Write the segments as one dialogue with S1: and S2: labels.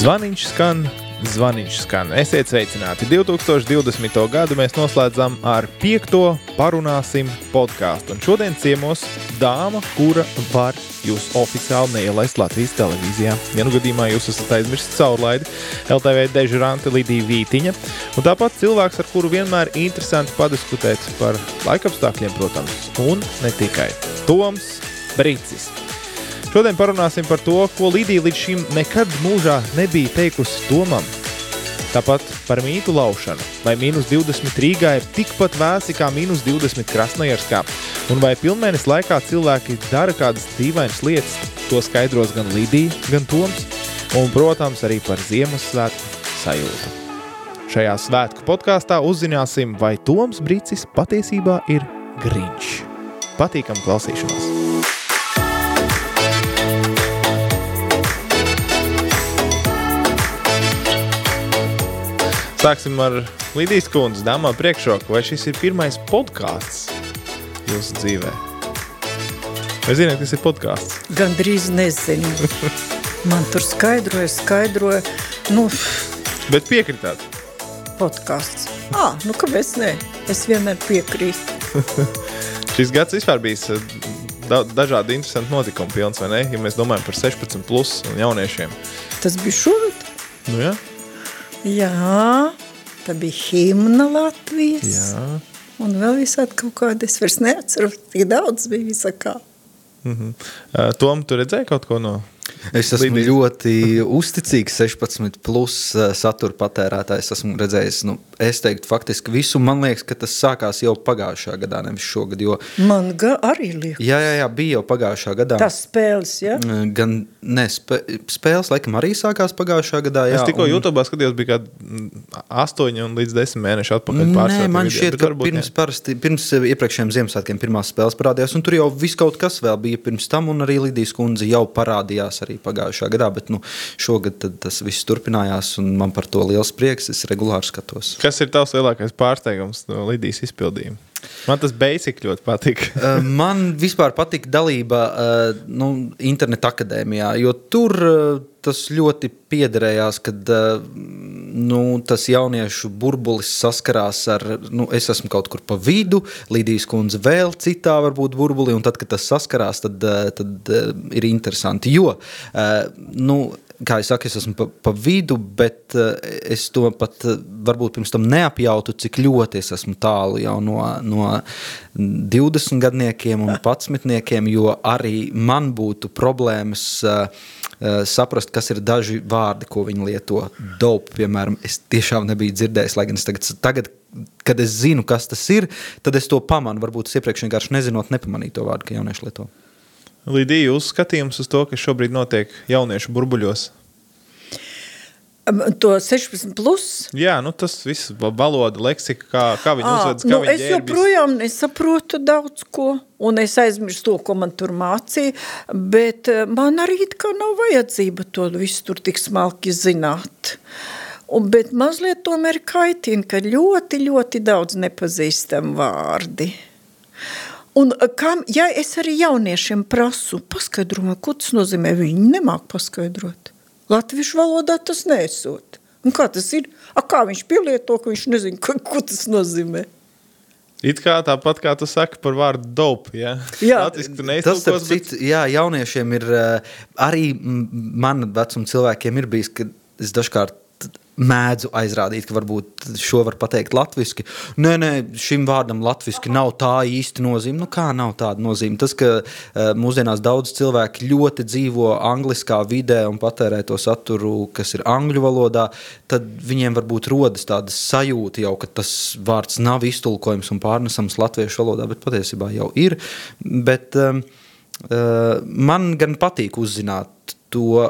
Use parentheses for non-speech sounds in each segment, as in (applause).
S1: Zvaniņš skan, zvaniņš skan. Esiet sveicināti. 2020. gadu mēs noslēdzam ar piekto parunāsim podkāstu. Šodien ciemos dāma, kura var jūs oficiāli neielaist Latvijas televīzijā. Ja nu gadījumā jūs esat aizmirsis caurlaidi, LTV dežurante Lidija Vītiņa. Un tāpat cilvēks, ar kuru vienmēr ir interesanti padiskutēt par laikapstākļiem, protams, un ne tikai. Toms Brīcis. Šodien parunāsim par to, ko Lidija līdz šim nekad mūžā nebija teikusi Tomam. Tāpat par mītu laušanu, vai mīnus 20 Rīgā ir tikpat vēsi kā mīnus 20 Krasnojarskā, un vai pilnmēnesis laikā cilvēki dara kādas dīvainas lietas, to skaidros gan Lidija, gan Toms, un, protams, arī par Ziemassvētku sajūtu. Šajā svētku podkāstā uzzināsim, vai Toms Brīsis patiesībā ir Grinčs. Patīkam klausīšanos! Sāksim ar Lidijas kundzes dāmā priekšroku. Vai šis ir pirmais podkāsts jūsu dzīvē? Vai zināt, kas ir podkāsts?
S2: Gan drīz nezinu. Man tur skaidroja, skaidroja. Nu,
S1: Bet piekritāt.
S2: podkāsts. Ah, nu kāpēc ne? Es vienmēr piekrītu. (laughs)
S1: Šis gads vispār bijis eh, da dažādi interesanti notikumi pilns, vai ne? Ja mēs domājam par 16 plus un jauniešiem.
S2: Tas bija šogad?
S1: Nu jā,
S2: Jā, tā bija himna Latvijas.
S1: jā.
S2: Un vēl visādi kaut kādi, es vairs neatceros, tik daudz bija visakā.
S1: Mhm. Uh, Tom, tu redzēji kaut ko no?
S3: Es esmu
S1: Lidijas?
S3: ļoti uzticīgs 16 plus uh, satura patērētājs. Esmu redzējis, nu, es teiktu, faktiski visu. Man liekas, ka tas sākās jau pagājušajā gadā, nevis šogad. Jo,
S2: Man ga arī liekas.
S3: jā, jā, jā, bija jau pagājušajā gadā.
S2: Tas spēles, ja?
S3: Mm, Gan ne, spē, spēles, laikam, arī sākās pagājušajā gadā. Jā,
S1: Es tikko
S3: un-
S1: YouTube skatījos, bija kaut kāda 8 līdz 10 mēneši atpakaļ.
S3: Nē, man
S1: video,
S3: šķiet,
S1: bet
S3: ka
S1: varbūt
S3: pirms, parasti, pirms eh, iepriekšējiem Ziemassvētkiem pirmās spēles parādījās, un tur jau viss kaut kas vēl bija pirms tam, un arī Lidijas kundze jau parādījās arī pagājušā gadā, bet nu, šogad tas viss turpinājās, un man par to liels prieks, es regulāri skatos.
S1: Kas ir tavs lielākais pārsteigums no Lidijas izpildījuma? Man tas basic ļoti patīk. (laughs)
S3: Eh, Man vispār patīk dalība eh, nu, interneta akadēmijā, jo tur eh, tas ļoti piederējās, kad nu, tas jauniešu burbulis saskarās ar, nu, es esmu kaut kur pa vidu, Lidijas kundze vēl citā varbūt burbulī, un tad, kad tas saskarās, tad, tad ir interesanti, jo, nu, kā jau saku, es esmu pa, pa vidu, bet uh, es to pat uh, varbūt pirms tam neapjautu, cik ļoti es esmu tālu jau no, no 20 gadniekiem un 11, jo arī man būtu problēmas. Uh, Saprast, kas ir daži vārdi, ko viņi lieto. Dope, piemēram, es tiešām nebiju dzirdējis. Lai gan es tagad, tagad, kad es zinu, kas tas ir, tad es to pamanu. Varbūt es iepriekš vienkārši nezinot, nepamanīju to vārdu, ka jaunieši lieto.
S1: Lidija, jūs skatījums uz to, kas šobrīd notiek jauniešu burbuļos.
S2: To 16 plus.
S1: Jā, nu tas viss va- valoda, leksika, kā, kā viņi uzvedas,
S2: nu,
S1: viņi
S2: es
S1: ģērbjas.
S2: joprojām nesaprotu daudz ko, un es aizmirstu to, ko man tur mācīja, bet eh, man arī kā nav vajadzība to visu tur tik smalki zināt. Un, bet mazliet tomēr kaitina, ka ļoti, ļoti daudz nepazīstam vārdi. Un eh, kam, ja es arī jauniešiem prasu, paskaidro man, ko tas nozīmē, viņi nemāk paskaidrot. Latviešu valodā tas nesot. Un kā tas ir? A, kā viņš pielieto, ka viņš nezina, ko, ko tas nozīmē?
S1: It kā tāpat kā tu saki par vārdu dope. Ja?
S2: Jā.
S1: Latviski tu
S3: Tas,
S1: neiztulkos,
S3: starp
S1: bet
S3: jā, jauniešiem ir eh, arī man vecuma cilvēkiem ir bijis, ka es dažkārt mēdzu aizrādīt, ka varbūt šo var pateikt latviešu. Nē, nē, šim vārdam latviešu nav tā īsti nozīme. Nu, kā nav tāda nozīme? Tas, ka uh, mūsdienās daudz cilvēku ļoti dzīvo angliskā vidē un patērē to saturu, kas ir angļu valodā, tad viņiem varbūt rodas tāda sajūta jau, ka tas vārds nav iztulkojams un pārnesams latviešu valodā, bet patiesībā jau ir. Bet, um, man gan patīk uzzināt to,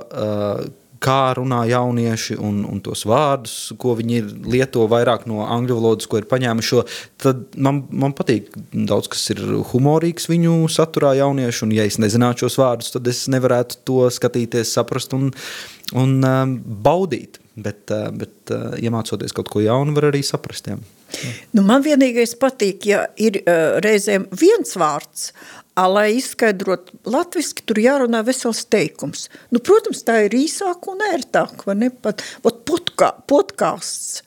S3: kā runā jaunieši un, un tos vārdus, ko viņi lieto vairāk no angļu valodas, ko ir paņēmuši. Tad man, man patīk daudz kas ir humorīgs viņu saturā jauniešu, un ja es nezinātu šos vārdus, tad es nevarētu to skatīties, saprast un, un um, baudīt. Bet, uh, bet uh, iemācoties kaut ko jaunu, var arī saprast. Jā.
S2: Nu, man vienīgais patīk, ja ir uh, reizēm viens vārds A, lai izskaidrotu latviešu, tur jārunā vesels teikums. Nu, protams, tā ir īsāk un ērtāk, vai ne? Pat, pat podkā, podkāsts.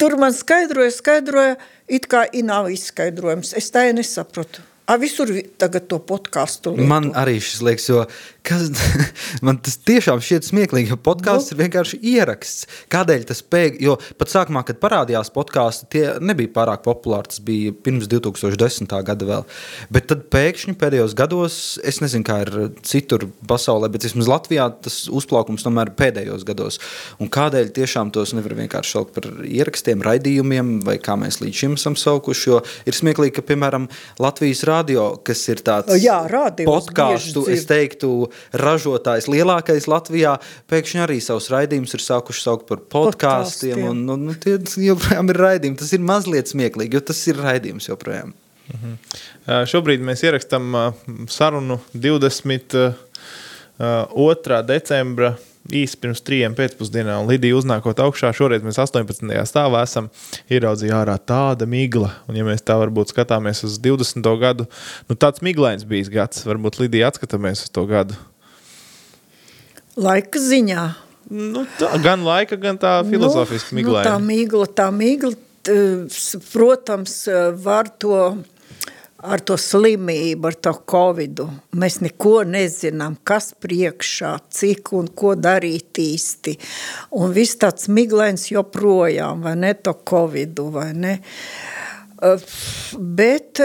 S2: Tur man skaidroja, skaidroja, it kā nav izskaidrojums. Es tā nesaprotu. A, visur tagad to podkāstu.
S3: Man arī šis liekas, jo kas, (laughs) man tas tiešām šķiet smieklīgi, jo podkāsts nu. ir vienkārši ieraksts. Kādēļ tas pēkšņi, jo pat sākumā, kad parādījās podkāsti, tie nebija pārāk populāri, tas bija pirms 2010. gada vēl. Bet tad pēkšņi pēdējos gados, es nezinu, kā ir citur pasaulē, bet vismaz Latvijā tas uzplaukums tomēr pēdējos gados. Un kādēļ tiešām tos nevar vienkārši saukt par ierakstiem, raidījumiem, vai kā mēs līdz šim esam saukuši, jo ir smieklīgi, ka, piemēram, Latvijas radio, kas ir tāds
S2: Jā,
S3: podkāstu, es teiktu, ražotājs lielākais Latvijā, pēkšņi arī savus raidījumus ir sākuši saukt par podkāstiem. Un, un, un tie joprojām ir raidījumi. Tas ir mazliet smieklīgi, jo tas ir raidījums joprojām.
S1: -huh. uh, šobrīd mēs ierakstām uh, sarunu 22. Uh, decembra īsi pirms trījiem pēcpusdienā, un Lidija uznākot augšā, šoreiz mēs 18. stāvā esam ieraudzījuši ārā tāda migla. Un, ja mēs tā varbūt skatāmies uz 20. gadu, nu tāds miglains bijis gads, varbūt Lidija atskatāmies uz to gadu.
S2: Laika ziņā.
S1: Nu, tā, gan laika, gan tā filozofiski nu, miglaina.
S2: Nu, tā migla, tā migla, protams, var to ar to slimību, ar to covidu. Mēs neko nezinām, kas priekšā, cik un ko darīt īsti. Un viss tāds miglains joprojām, vai ne, to covidu, vai ne. Bet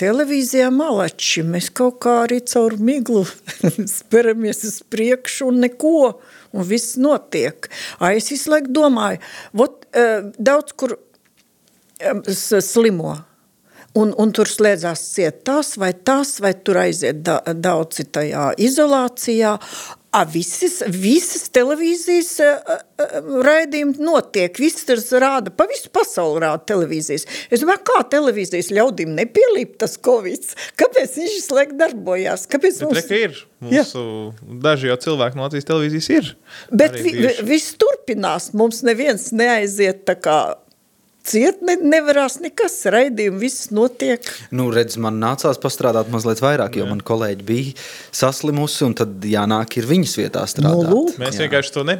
S2: televīzijā malači, mēs kaut kā arī caur miglu (laughs) speramies uz priekšu un neko, un viss notiek. A, es visu laiku domāju, vot, daudz kur slimo, Un, un tur slēdzās ciet tas vai tas, vai tur aiziet da, daudzi tajā izolācijā. A, visas, visas televīzijas uh, uh, raidījumi notiek, visas rāda, pa visu pasauli rāda televīzijas. Es domāju, kā televīzijas ļaudīm nepielīp tas Covid, kāpēc viņš visu laiku darbojās? Kāpēc
S1: Bet mums... ir, mūsu, jā. daži jau cilvēki no Latvijas televīzijas ir.
S2: Bet vi, viss turpinās, mums neviens neaiziet tā kā ciet ne, nevarās nekas, raidījumi, viss notiek.
S3: Nu, redz, man nācās pastrādāt mazliet vairāk, jo man kolēģi bija saslimusi, un tad jānāk ir viņas vietā strādāt.
S2: Nu, lūk.
S1: Mēs jā. vienkārši to ne,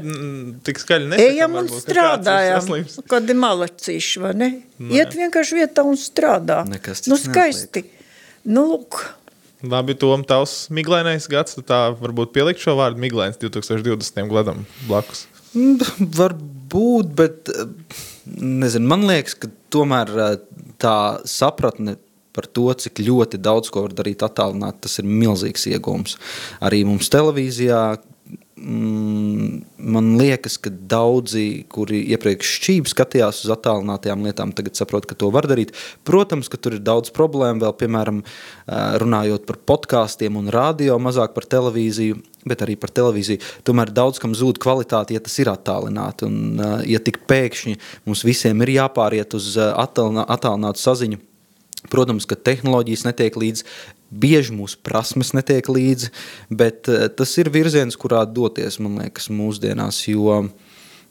S1: tik skaļi nesakām.
S2: Ejam un varbūt, strādājam, kādi malacīši, vai ne? Nē. Nu, Iet vienkārši vietā un strādā.
S3: Nekas
S2: nu, skaisti. Neatliek. Nu, lūk.
S1: Labi, Tom, tavs miglainais gads, tu tā varbūt pielikt šo vārdu miglains 2020. gadam blakus.
S3: Mm, varbūt, bet nezinu, man liekas, ka tomēr tā sapratne par to, cik ļoti daudz ko var darīt attālināti, tas ir milzīgs iegūms. Arī mums televīzijā, mm, man liekas, ka daudzi, kuri iepriekš šķīvi skatījās uz attālinātajām lietām, tagad saprot, ka to var darīt. Protams, ka tur ir daudz problēmu, vēl piemēram, runājot par podkāstiem un radio, mazāk par televīziju, bet arī par televīziju. Tomēr daudz kam zūd kvalitāte, ja tas ir attālināti. Un, ja tik pēkšņi mums visiem ir jāpāriet uz attālinātu saziņu, Protams, ka tehnoloģijas netiek līdzi, bieži mūsu prasmes netiek līdzi, bet eh, tas ir virziens, kurā doties, man liekas, mūsdienās, jo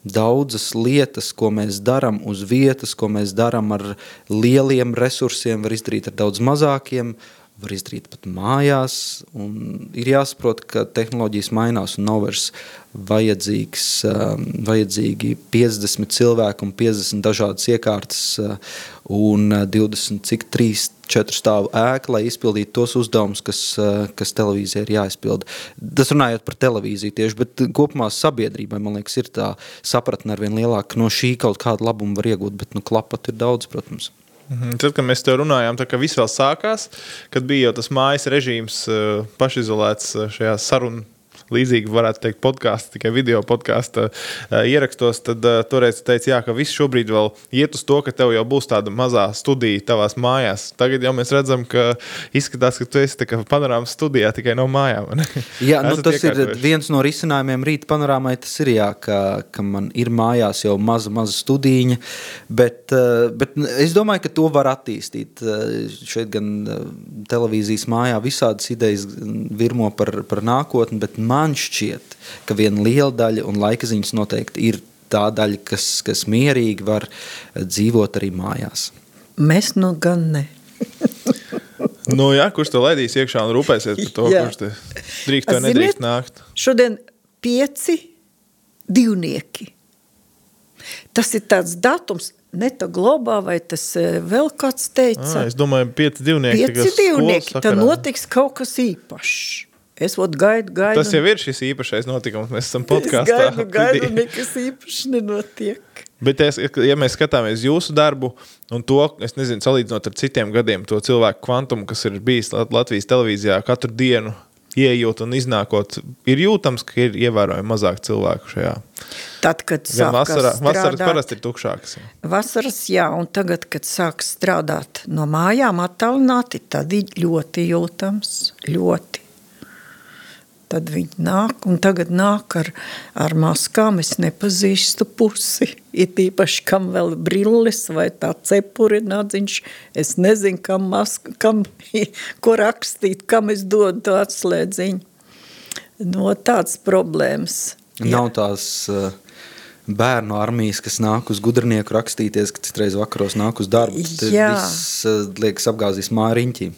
S3: daudzas lietas, ko mēs darām uz vietas, ko mēs darām ar lieliem resursiem, var izdarīt ar daudz mazākiem, var izdarīt pat mājās. Ir jāsaprot, ka tehnoloģijas mainās un nav vairs vajadzīgs, um, vajadzīgi 50 cilvēku un 50 dažādas iekārtas uh, un 20, uh, cik 3, 4 stāvu ēka, lai izpildītu tos uzdevumus, kas, uh, kas televīzijai ir jāizpilda. Tas runājot par televīziju tieši, bet kopumā sabiedrībai, man liekas, ir tā sapratne ar vien lielāka, no šī kaut kādu labumu var iegūt, bet nu, klapat ir daudz, protams.
S1: Mhm. Tad, kad mēs te runājām, ka viss vēl sākās, kad bija jau tas mājas režīms eh, pašizolēts eh, šajā sarunā līdzīgi varētu teikt, podkāstu, tikai video podkāstu uh, ierakstos, tad uh, toreiz teica, jā, ka viss šobrīd vēl iet uz to, ka tev jau būs tāda mazā studija tavās mājās. Tagad jau mēs redzam, ka izskatās, ka tu esi panorāmas studijā tikai no mājām. (laughs)
S3: jā, nu, tas ir viens no risinājumiem rīta panorāmai. Tas ir jā, ka, ka man ir mājās jau maza, maza studīņa, bet, uh, bet es domāju, ka to var attīstīt. Šeit gan televīzijas mājā visādas idejas virmo par, par nākotni, bet man man šķiet, ka viena liela daļa un laika ziņas noteikti ir tā daļa, kas, kas mierīgi var dzīvot arī mājās.
S2: Mēs nu gan ne. (laughs)
S1: Nu, jā, kurš to laidīs iekšā un rūpēsies par to,
S2: Jā.
S1: kurš te drīkst vai
S2: Ziniet,
S1: nedrīkst nākt?
S2: Šodien pieci divnieki. Tas ir tāds datums, Neta globā, vai tas eh, vēl kāds teica.
S1: Ah, es domāju, pieci divnieki.
S2: Pieci divnieki, tad notiks kaut kas īpašs. Es vot gaidu, gaidu.
S1: Tas jau ir šis īpašais notikums. Mēs esam
S2: Es
S1: podkāstā.
S2: gaidu, gaidu, nekas īpašs nenotiek.
S1: Bet, es, ja mēs skatāmies jūsu darbu un to, es nezinu, salīdzinot ar citiem gadiem, to cilvēku kvantumu, kas ir bijis Lat- Latvijas televīzijā katru dienu, ieejot un iznākot, ir jūtams, ka ir ievērojami mazāk cilvēku šajā.
S2: Tad, kad
S1: Gan vasarā, vasaras
S2: strādāt-
S1: parasti ir tukšākas.
S2: Vasaras, jā, un tagad, kad sāk strādāt no mājām attālināti, tad ir ļoti jūtams, ļoti. Tad viņi nāk, un tagad nāk ar, ar maskām, es nepazīstu pusi. Ir īpaši, kam vēl brilles vai tā cepurinādziņš, es nezinu, kam maska, kam, (laughs) ko rakstīt, kam es dodu to atslēdziņu. No tāds problēmas.
S3: Nav tās uh, bērnu armijas, kas nāk uz gudrnieku rakstīties, ka citreiz vakaros nāk uz darbu.
S2: Jā.
S3: viss uh, liekas apgāzīs māriņķī.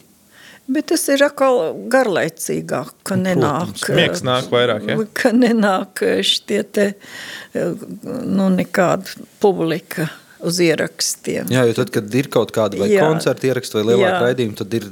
S2: Bet tas ir atkal garlaicīgāk, ka nenāk.
S1: Miegs nāk vairāk, ja?
S2: Ka nenāk šitie te, nu, nekāda publika uz ierakstiem.
S3: Jā, jo tad, kad ir kaut kāda vai koncerta ieraksta vai lielāka raidījuma, tad ir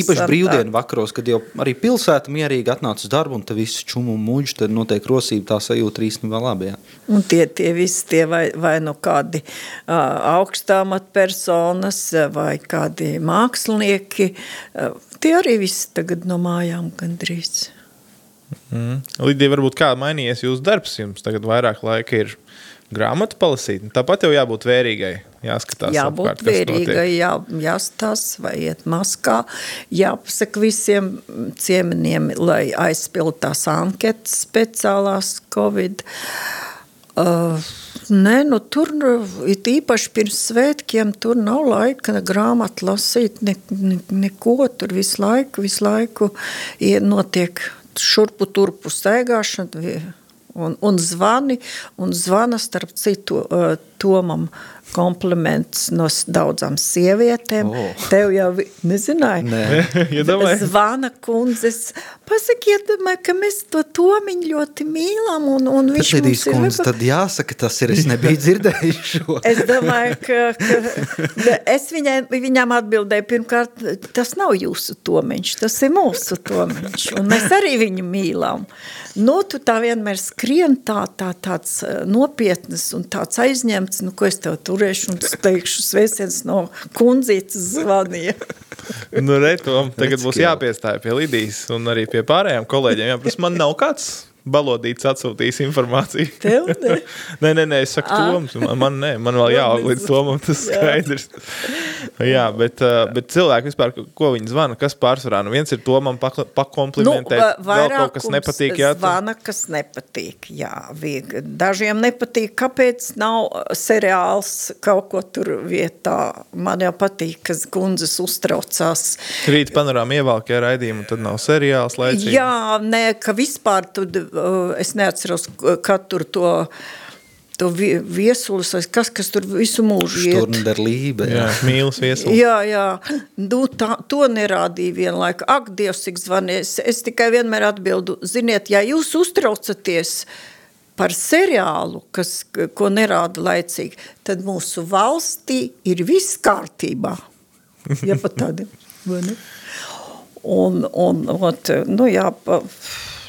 S3: īpaši brīvdienu vakaros, kad jau arī pilsēta mierīgi atnāca uz darbu un tad viss čumu un muģi, tad notiek rosība, tā sajūta ir īstenībā labi. Jā.
S2: Un tie, tie visi tie vai, vai nu kādi uh, augstāmatpersonas ā, vai kādi mākslinieki, uh, tie arī visi tagad no mājām gandrīz.
S1: Mm. Lidija, varbūt kā mainījies jūsu darbs? Jums tagad vairāk laika ir grāmatu palasīt. Tāpat jau jābūt vērīgai. Jāskatās,
S2: Jābūt
S1: apkārt,
S2: vērīgai, jā, jāstās vai iet maskā, jāpasaka visiem ciemeniem, lai aizpild tās anketas speciālās Covid. Uh, nē, nu tur ir īpaši pirms svētkiem, tur nav laika grāmatu lasīt, ne, ne, neko tur visu laiku, visu laiku notiek šurpu turpu staigāšana vi- un, un zvani, un zvana starp citu uh, Tomam kompliments no daudzām sievietēm.
S3: O.
S2: Tev jau nezināji?
S3: Nē. (laughs)
S1: Iedomājies?
S2: Zvana kundzes, pasakiet, domāju, ka mēs to tomiņu ļoti mīlam, un, un viņš
S3: Lidijas
S2: mums ir
S3: kundze, tad jāsaka, tas ir, es nebiju (laughs) dzirdējis šo.
S2: Es domāju, ka, ka es viņai, viņam atbildēju, pirmkārt, tas nav jūsu tomiņš, tas ir mūsu tomiņš, un mēs arī viņu mīlam. Nu, tu tā vienmēr skrien tā, tā tāds eh, nopietnas un tāds aizņemts, nu, ko es tev turēšu un teikšu svēsiens no kundzītes zvanīja.
S1: Nu, re, Tom, tagad
S3: Redz,
S1: būs
S3: ka jau.
S1: jāpiestāj pie Lidijas un arī pie pārējiem kolēģiem. Jā, man nav kāds balodīts atsūtījis informāciju.
S2: Tev ne? (laughs)
S1: nē, nē, nē, es saku, Toms, man, man, nē, man vēl jāaug līdz Tomam, tas skaidrs. (laughs) Jā, bet, uh, bet cilvēki vispār, ko viņi zvana, kas pārsvarā, nu viens ir Tomam pakomplimentēt,
S2: va-
S1: vēl kaut kas nepatīk, jā, tu-
S2: Zvana, kas nepatīk, jā. Dažiem nepatīk, kāpēc nav seriāls kaut ko tur vietā. Man jau patīk, ka kundzes uztraucās.
S1: Rīt panorāma ievalkē raidījumu, tad nav seriāls laicīgi.
S2: Jā, nē, ka vispār uh, es neatceros, kā tur to, to vie- viesulis, vai kas, kas tur visu mūžu iet.
S3: Šturnerlība.
S1: Jā, mīlas viesuli.
S2: Jā, jā. Nu, tā, to nerādīja vienlaika. Ak, Dievs, cik zvanīja. Es, es tikai vienmēr atbildu, ziniet, ja jūs uztraucaties par seriālu, kas, ko nerāda laicīgi, tad mūsu valstī ir viss kārtībā. Ja pat tādi, (laughs) vai ne? Un, un, ot, nu jā, pa,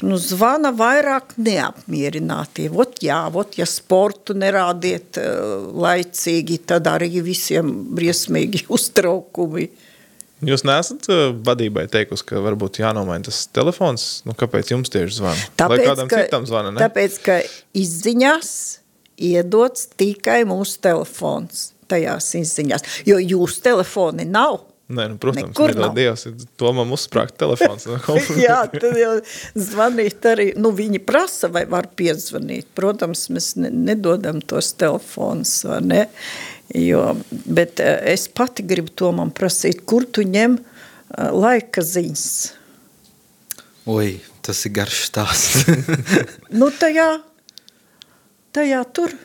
S2: nu zvana vairāk neapmierinātie. Ot jā, ot, ja sportu nerādiet uh, laicīgi, tad arī visiem briesmīgi (laughs) uztraukumi.
S1: Jūs neesat uh, vadībai teikusi, ka varbūt jānomaina tas telefons? Nu, kāpēc jums tieši zvana? Vai kādam citam zvana? Ne?
S2: tāpēc, ka izziņās iedots tikai mūsu telefons tajās izziņās, jo jūsu telefoni nav.
S1: Nē, nu, protams,
S2: Nekur
S1: nedod
S2: nav.
S1: Dievs, to man uzsprāgt telefons. (laughs)
S2: Jā, tad jau zvanīt arī, nu viņi prasa, vai var piezvanīt. Protams, mēs ne, nedodam tos telefonus, vai ne? Jo, bet eh, es pati gribu to man prasīt, kur tu ņem eh, laika ziņas.
S3: Oi, tas ir garš stāsts.
S2: Nu tajā, tajā tur.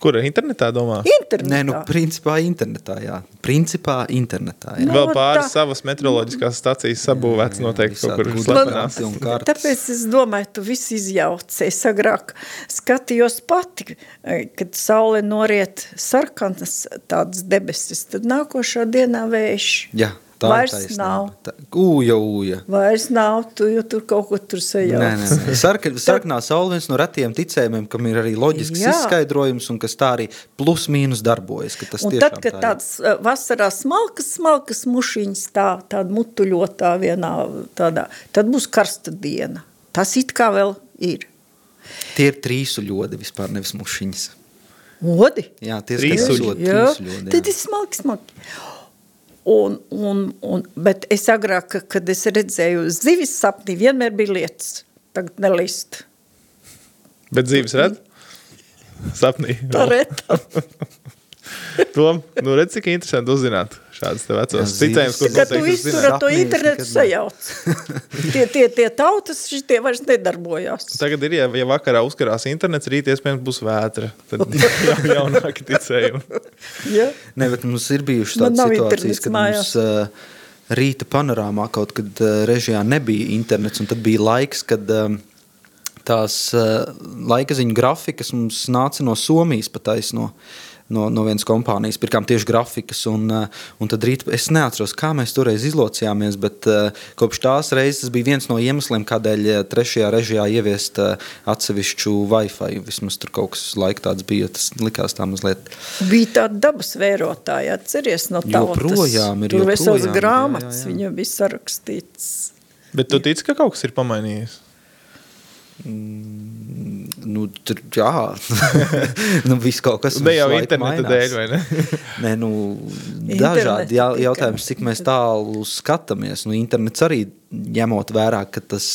S1: Kur internetā domā?
S2: Internetā.
S3: Nē, nu, principā internetā, jā. Principā internetā, jā.
S2: Nu,
S1: Vēl pāris
S2: tā-
S1: savas meteoroloģiskās stācijas sabūvēts noteikti kaut kur slepenās.
S3: kartas.
S2: Tāpēc es domāju, tu viss izjauci. Es agrāk skatījos pati, eh, kad saule noriet sarkanas tādas debesis, tad nākošā dienā vējš.
S3: Jā, tā
S2: Vairs
S3: ir taisnība.
S2: nav.
S3: Tā, ūja, ūja.
S2: Vairs nav, tu jau tur kaut ko tur sajauc.
S3: Nē, nē, nē. Sarka, (laughs) sarkanā saule viens no retiem ticējumiem, kam ir arī loģisks
S2: Jā.
S3: izskaidrojums un kas tā arī plus mīnus darbojas. ka Tas
S2: Un tad, kad
S3: tā
S2: tāds eh, vasarā smalkas, smalkas mušiņas tā, tāda mutuļotā vienā tādā, tad būs karsta diena. Tas it kā vēl ir.
S3: Tie ir trīsu ļodi vispār, nevis mušiņas.
S2: Odi?
S3: Jā, tie ir trīsu ļodi.
S2: tad ir smalki, smalki. Un, un, un, bet es agrāk, kad es redzēju zivis sapnī, vienmēr bija lietas, tagad nelist.
S1: Bet dzīves redz? Sapnī.
S2: Tā reta. (laughs)
S1: Tom, nu redz, cik interesanti uzzināt šādas te vecos
S3: Jā,
S1: ticējumus,
S3: dzīves-
S1: kur
S2: Kad tu
S1: noteikti
S2: iztur
S1: zināt.
S2: ar to internetu sajauc. (laughs) tie, tie, tie tautas šitie vairs nedarbojās.
S1: Tagad ir, ja, ja vakarā uzkarās internets, rīt iespējams būs vētra. Tad (laughs) jau jaunāki ticējumi.
S2: Ja?
S3: Nē, bet mums ir bijušas
S2: Man
S3: tādas situācijas, kad mums uh, rīta panorāmā kaut kad uh, režijā nebija internets, un tad bija laiks, kad um, tās uh, laika ziņu grafikas mums nāca no Somijas pataisno. No, no vienas kompānijas pirkām tieši grafikas, un, uh, un tad rīt, es neatceros, kā mēs toreiz izlocījāmies, bet uh, kopš tās reizes tas bija viens no iemesliem, kādēļ uh, trešajā režijā ieviest atsevišķu Wi-Fi. Vismaz tur kaut kas laika tāds bija, tas likās tā mazliet.
S2: Bija tāda dabas vērotāja, atceries no tautas.
S3: Joprojām ir,
S2: Tur vesels
S3: joprojām, jā,
S2: grāmatas
S3: jā, jā.
S2: viņam bija sarakstīts.
S1: Bet tu tici, ka kaut kas ir pamainījies?
S3: Nu, tur, jā, (laughs) nu, viss kaut kas
S1: Ne jau interneta
S3: mainās.
S1: dēļ, vai ne? (laughs)
S3: Nē, nu, dažādi jā, jautājums, cik mēs tālu skatāmies. Nu, internets arī ņemot vērā, ka tas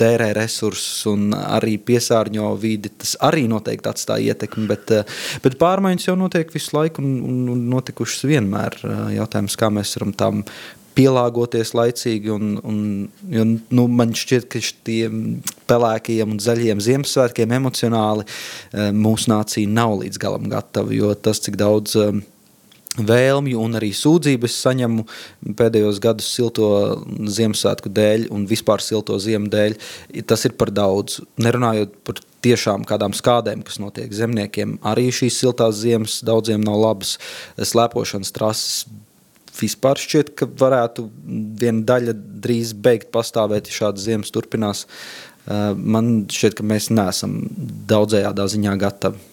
S3: tērē resursus un arī piesārņo vidi, tas arī noteikti atstāja ietekmi. Bet, eh, bet pārmaiņas jau notiek visu laiku un, un, un notikušas vienmēr. Eh, Jautājums, kā mēs varam tam pielāgoties laicīgi. Un, un, jo, nu, man šķiet, ka šiem pelēkajiem un zaļiem Ziemassvētkiem emocionāli eh, mūsu nācija nav līdz galam gatava. Jo tas, cik daudz eh, vēlmju un arī sūdzības saņemu pēdējos gadus silto Ziemassvētku dēļ un vispār silto ziemu dēļ, tas ir par daudz. Nerunājot par tiešām kādām skādēm, kas notiek zemniekiem, arī šīs siltās ziemas daudziem nav labas slēpošanas trases. Vispār šķiet, ka varētu viena daļa drīz beigt pastāvēt, ja šādas ziemas turpinās. Eh, Man šķiet, ka mēs neesam daudzējādā ziņā gatavi.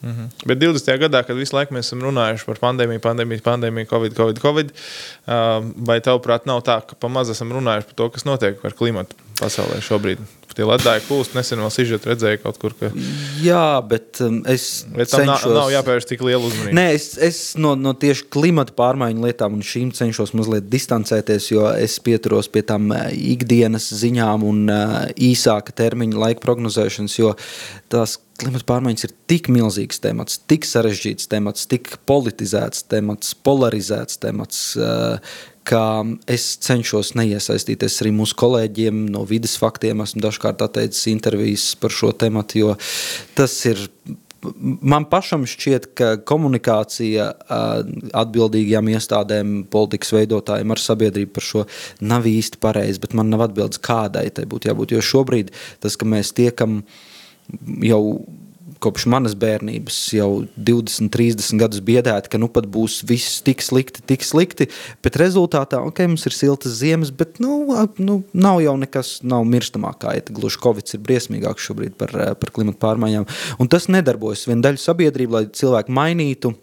S1: Mhm. Bet 20. gadā, kad visu laiku mēs esam runājuši par pandēmiju, pandēmiju, pandēmiju, covid, covid, covid, ā, vai tavuprāt nav tā, ka pamazs esam runājuši par to, kas notiek ar klimatu pasaulē šobrīd? Tie ledāji kūst, nesen vēl sižetu redzēju kaut kur, ka
S3: Jā, bet um, es
S1: bet tam nav,
S3: cenšos...
S1: nav jāpievērš tik liela uzmanība.
S3: Nē, es, es no, no tieši klimata pārmaiņu lietām un šīm cenšos mazliet distancēties, jo es pieturos pie tām eh, ikdienas ziņām un uh, īsāka termiņa laika prognozēšanas, jo tās klimata pārmaiņas ir tik milzīgs temats, tik sarežģīts temats, tik politizēts temats, polarizēts temats, uh, ka es cenšos neiesaistīties arī mūsu kolēģiem no vidas faktiem. Esmu dažkārt atteicis intervijas par šo tematu, jo tas ir Man pašam šķiet, ka komunikācija atbildīgajām iestādēm, politikas veidotājiem ar sabiedrību par šo nav īsti pareizi, bet man nav atbildes, kādai tai būtu jābūt. Jo šobrīd tas, ka mēs tiekam jau kopš manas bērnības, jau 20, 30 gadus biedēti, ka nu pat būs viss tik slikti, tik slikti, bet rezultātā, ok, mums ir siltas ziemas, bet nu, nu, nav jau nekas, nav mirstamā kaita. Gluži Covid ir briesmīgāks šobrīd par, eh, par klimatu pārmaiņām. Un tas nedarbojas. Viena daļa sabiedrība, lai cilvēki mainītu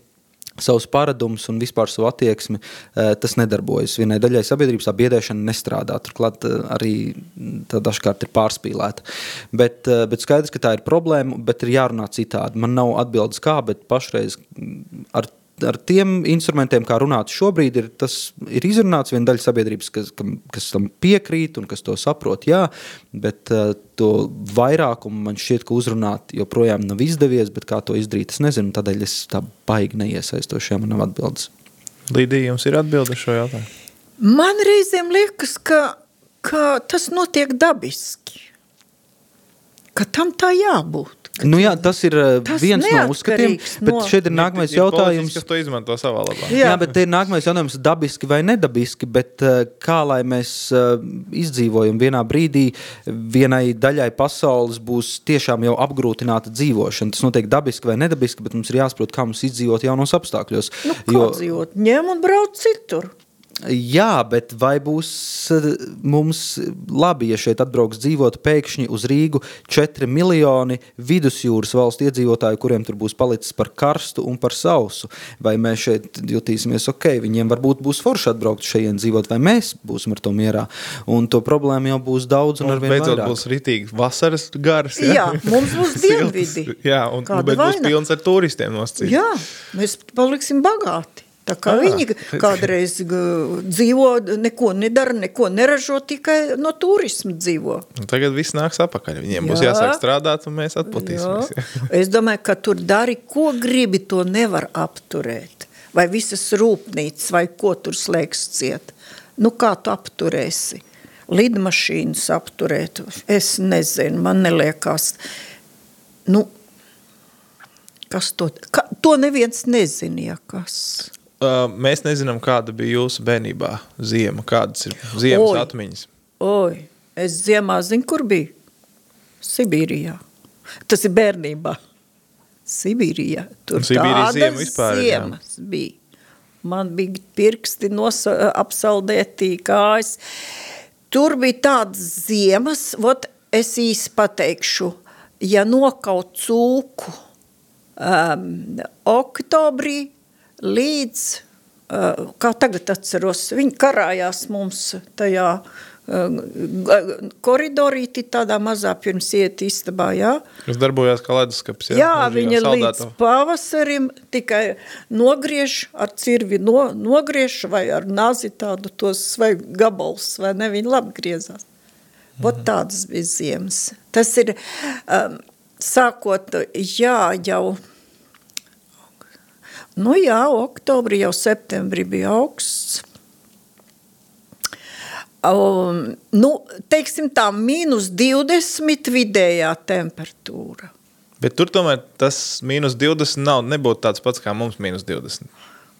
S3: savus paradumus un vispār savu attieksmi, eh, tas nedarbojas. Vienai daļai sabiedrības tā biedēšana nestrādā. Turklāt eh, arī tā dažkārt ir pārspīlēta. Bet, eh, bet skaidrs, ka tā ir problēma, bet ir jārunā citādi. Man nav atbildes kā, bet pašreiz mm, ar ar tiem instrumentiem, kā runāt šobrīd, ir, tas ir izrunāts viena daļa sabiedrības, kas, kam, kas tam piekrīt un kas to saprot, jā, bet uh, to vairākumu man šķiet, ka uzrunāt joprojām nav izdevies, bet kā to izdarīt, es nezinu, tādēļ es tā baigi neiesaistos, ja man nav atbildes.
S1: Līdija, jums ir atbilde šo jautājumu?
S2: Man reizēm liekas, ka, ka tas notiek dabiski. ka tam tā jābūt.
S3: Nu, jā, tas ir uh,
S2: Tas
S3: viens no uzskatiem, bet
S2: no-
S3: šeit ir nākamais jautājums.
S1: Kas to izmanto savā labā?
S3: Jā, jā bet te ir nākamais jautājums, dabiski vai nedabiski. Bet, uh, kā lai mēs uh, izdzīvojam vienā brīdī, vienai daļai pasaules būs tiešām jau apgrūtināta dzīvošana. Tas notiek dabiski vai nedabiski, bet mums ir jāsaprot, kā mums izdzīvot jaunos apstākļos.
S2: Nu, kā dzīvot? Ņem un brauc citur.
S3: Jā, bet vai būs eh, mums labi, ja šeit atbrauks dzīvot pēkšņi uz Rīgu 4 miljoni vidusjūras valstu iedzīvotāju, kuriem tur būs palicis par karstu un par sausu? Vai mēs šeit jutīsimies ok, viņiem varbūt būs forši atbraukt šeit dzīvot, vai mēs būsim ar to mierā? Un to problēmu jau būs daudz un
S1: Un
S3: arvien
S1: beidzot
S3: vairāk.
S1: būs rītīgi vasaras garas.
S2: Jā, mums būs (laughs) dienvidi.
S1: Jā, un
S2: Kāda
S1: bet būs
S2: vaina?
S1: pilns ar turistiem noscīt.
S2: Jā, mēs paliksim bagāti. Tā kā
S1: Jā.
S2: viņi kādreiz g- dzīvo, neko nedara, neko neražo, tikai no turisma dzīvo.
S1: Un Tagad viss nāks apakaļ. Viņiem būs
S2: Jā.
S1: jāsāk strādāt, un mēs atplatīsimies.
S2: Jā. Es domāju, ka tur dari, ko gribi, to nevar apturēt. Vai visas rūpnīcas, vai ko tur slēgs ciet. Nu, kā tu apturēsi? Lidmašīnas apturēt, es nezinu, man neliekas. Nu, kas to, ka, to neviens nezina, ja kas.
S1: Uh, mēs nezinām, kāda bija jūsu bērnībā ziema. Kādas ir ziemas
S2: Oi.
S1: atmiņas?
S2: Oi, es ziemā zinu, kur biju. Sibīrijā. Tas ir bērnībā. Sibīrijā. Tur
S1: Sibīrijas ziema vispār ir, jā.
S2: ziemas bija. Man bija pirksti nosa, apsaldētī kājas. Tur bija tādas ziemas, vot es īsi pateikšu, ja nokaut cūku um, oktobrī līdz, uh, kā tagad atceros, viņi karājās mums tajā uh, koridorīti tādā mazā pirms iet istabā, jā.
S1: Kas darbojās kā leduskapis?
S2: Jā,
S1: Mūžīgā
S2: viņa līdz pavasarim tikai nogriež ar cirvi, no, nogriež vai ar nazi tādu tos vai gabals, vai ne, viņa labi griezās. Vot tādas bija ziemas. Tas ir, um, sākot, jā, jau, nu jā, oktobrī, jau septembrī bija augsts. Um, nu, teiksim tā, mīnus 20 vidējā temperatūra.
S1: Bet tur tomēr tas mīnus 20 nav, nebūtu tāds pats kā mums mīnus 20.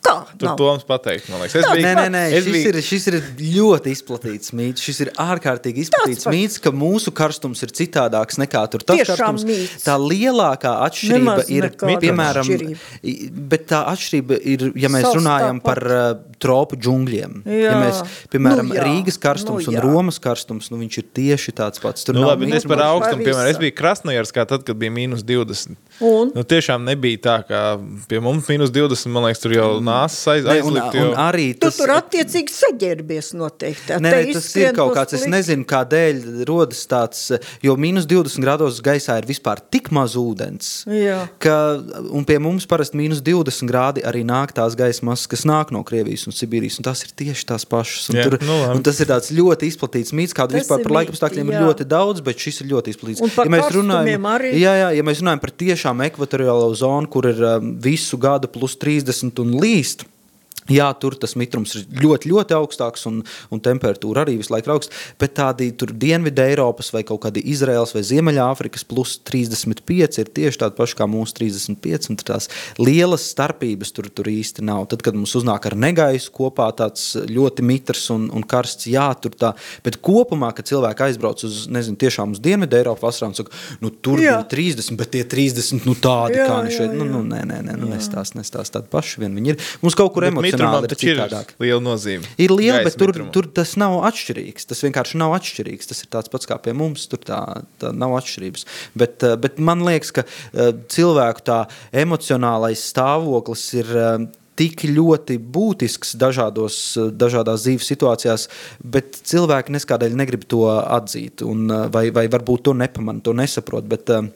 S2: Tā,
S1: Tur
S2: nav.
S1: Toms pateikt, man liekas. Es biju,
S3: Nē, nē, nē
S1: es
S3: šis,
S1: biju,
S3: ir, šis ir ļoti izplatīts mīts. Šis ir ārkārtīgi izplatīts
S2: pats.
S3: mīts, ka mūsu karstums ir citādāks nekā tur. Tas
S2: Tiešām
S3: karstums,
S2: mīts.
S3: tā lielākā atšķirība
S2: Nemaz
S3: ir, piemēram,
S2: atšķirība.
S3: bet tā atšķirība ir, ja mēs
S2: Savs
S3: runājam
S2: tāpat.
S3: par uh, tropu džungļiem. Ja
S2: Jā.
S3: mēs, piemēram,
S2: Nu jā.
S3: Rīgas karstums
S2: Nu
S3: un
S2: jā.
S3: Romas karstums, nu viņš ir tieši tāds pats. Tur
S1: Nu, labi, es par augstumu, piemēram, es biju Krasnojarskā tad, kad bija mīnus 20.
S2: Un?
S1: Nu, tiešām nebija tā, ka pie mums mīnus 20, man liekas, tur jau nāsas aiz,
S3: Ne, un,
S1: aizlikt.
S3: un arī
S2: Tu
S3: tas,
S2: tur attiecīgi saģērbies noteikti.
S3: Nē, nē, tas ir kaut kāds. Es nezinu, kādēļ rodas tāds, jo mīnus 20 grādos gaisā ir vispār tik maz ūdens.
S2: Jā.
S3: Ka, un pie mums parasti mīnus 20 grādi arī nāk tās gaisa masas, kas nāk no Krievijas un Sibīrijas. Un tas ir tieši tās pašas. Un,
S1: Jā,
S3: tur,
S1: nu
S3: un tas ir tāds ļoti izplatīts mīts, kādu
S2: Tas
S3: vispār
S2: ir
S3: par laikapstākļiem ir ļoti daudz, bet šis ir ļoti izplatīts.
S2: Un par karstumiem arī.
S3: jā, jā, ja mēs runājam par tiešām ekvatoriālo zonu, kur ir um, visu gadu plus 30 un līst. Jā, tur tas mitrums ir ļoti, ļoti augstāks un, un temperatūra arī visu laiku augsta. Bet tādi Dienvidu Eiropas vai kaut kādi Izraels vai Ziemeļāfrikas plus 35 ir tieši tādi paši kā mūsu 35. Un tur tās lielas starpības tur, tur īsti nav. Tad, kad mums uznāk ar negaisu kopā tāds ļoti mitrs un, un karsts, jā, tur tā. Bet kopumā, kad cilvēki aizbrauc uz, nezinu, tiešām uz Dienvidu Eiropu vasarā un saka, nu tur
S2: Jā.
S3: bija 30, bet tie 30, nu tādi
S2: Jā,
S3: kā viņi
S2: jā,
S3: šeit, nu,
S2: jā.
S3: nu nē, nē, nē, nu nestāst, nestāst tādi paši vien viņi ir. Mums kaut kur
S1: Bet mitrumam taču ir liela nozīme.
S3: Ir liela,
S1: Gaisa
S3: bet tur,
S1: mitrumam.
S3: tur tas nav atšķirīgs. Tas vienkārši nav atšķirīgs. Tas ir tāds pats kā pie mums. Tur tā, tā nav atšķirības. Bet, eh, bet man liekas, ka eh, cilvēku tā emocionālais stāvoklis ir. eh, Tik ļoti būtisks dažādos, dažādās dzīves situācijās, bet cilvēki neskādēļ negrib to atzīt, un, vai, vai varbūt to nepamanā, to nesaprot. Bet, eh,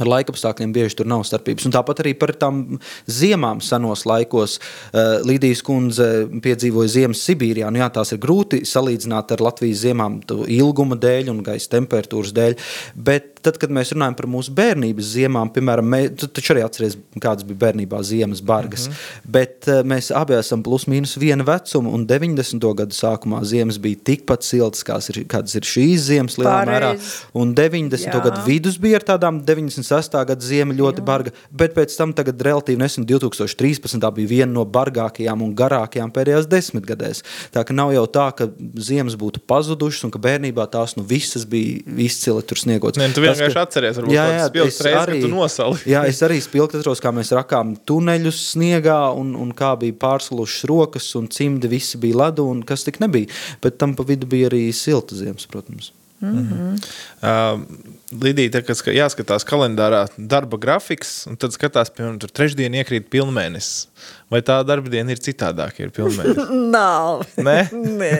S3: Ar laikapstākļiem bieži tur nav starpības. Un tāpat arī par tām ziemām senos laikos. Uh, Līdijas kundze piedzīvoja ziemas Sibīrijā. Nu, jā, tās ir grūti salīdzināt ar Latvijas ziemām ilguma dēļ un gaisa temperatūras dēļ. Bet tad, kad mēs runājam par mūsu bērnības ziemām, piemēram, mē, tu taču arī atceries, kādas bija bērnībā ziemas bargas. Mm -hmm. Bet uh, mēs abi esam plus mīnus viena vecuma, un 90. gadu sākumā ziemas bija tikpat siltas, ir, kādas ir šīs ziemas lielā mērā. Un 90. Jā. gadu vidus bija ar tādām 96. gada ziema ļoti Jā. barga, bet pēc tam tagad relatīvi nesen 2013. bija viena no bargākajām un garākajām pēdējās desmitgadēs. Tā ka nav jau tā, ka ziemas būtu pazudušas un ka bērnībā tās nu visas bija izcili tur sniegotas.
S1: Ne, nu, vienkārši atceries, varbūt jā, jā, es reiz, arī, nosali.
S3: jā, es arī spilgti atceros, kā mēs rakām tuneļus sniegā un, un kā bija pārsalušas rokas un cimdi visi bija ledu un kas tik nebija. Bet tam pa vidu bija arī silta ziemas, protams. Mm
S1: -hmm. uh, Lidija, kad jāskatās kalendārā darba grafiks, un tad skatās, piemēram, tur trešdien iekrīt pilnmēnesis. Vai tā darba diena ir citādāka? Ir (laughs)
S2: Nav. Nē? (laughs) Nē.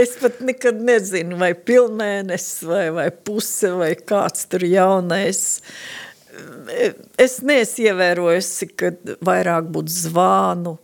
S2: Es pat nekad nezinu, vai pilnmēnesis, vai, vai puse, vai kāds tur jaunais. Es neesmu ievērojusi, ka vairāk būtu zvānu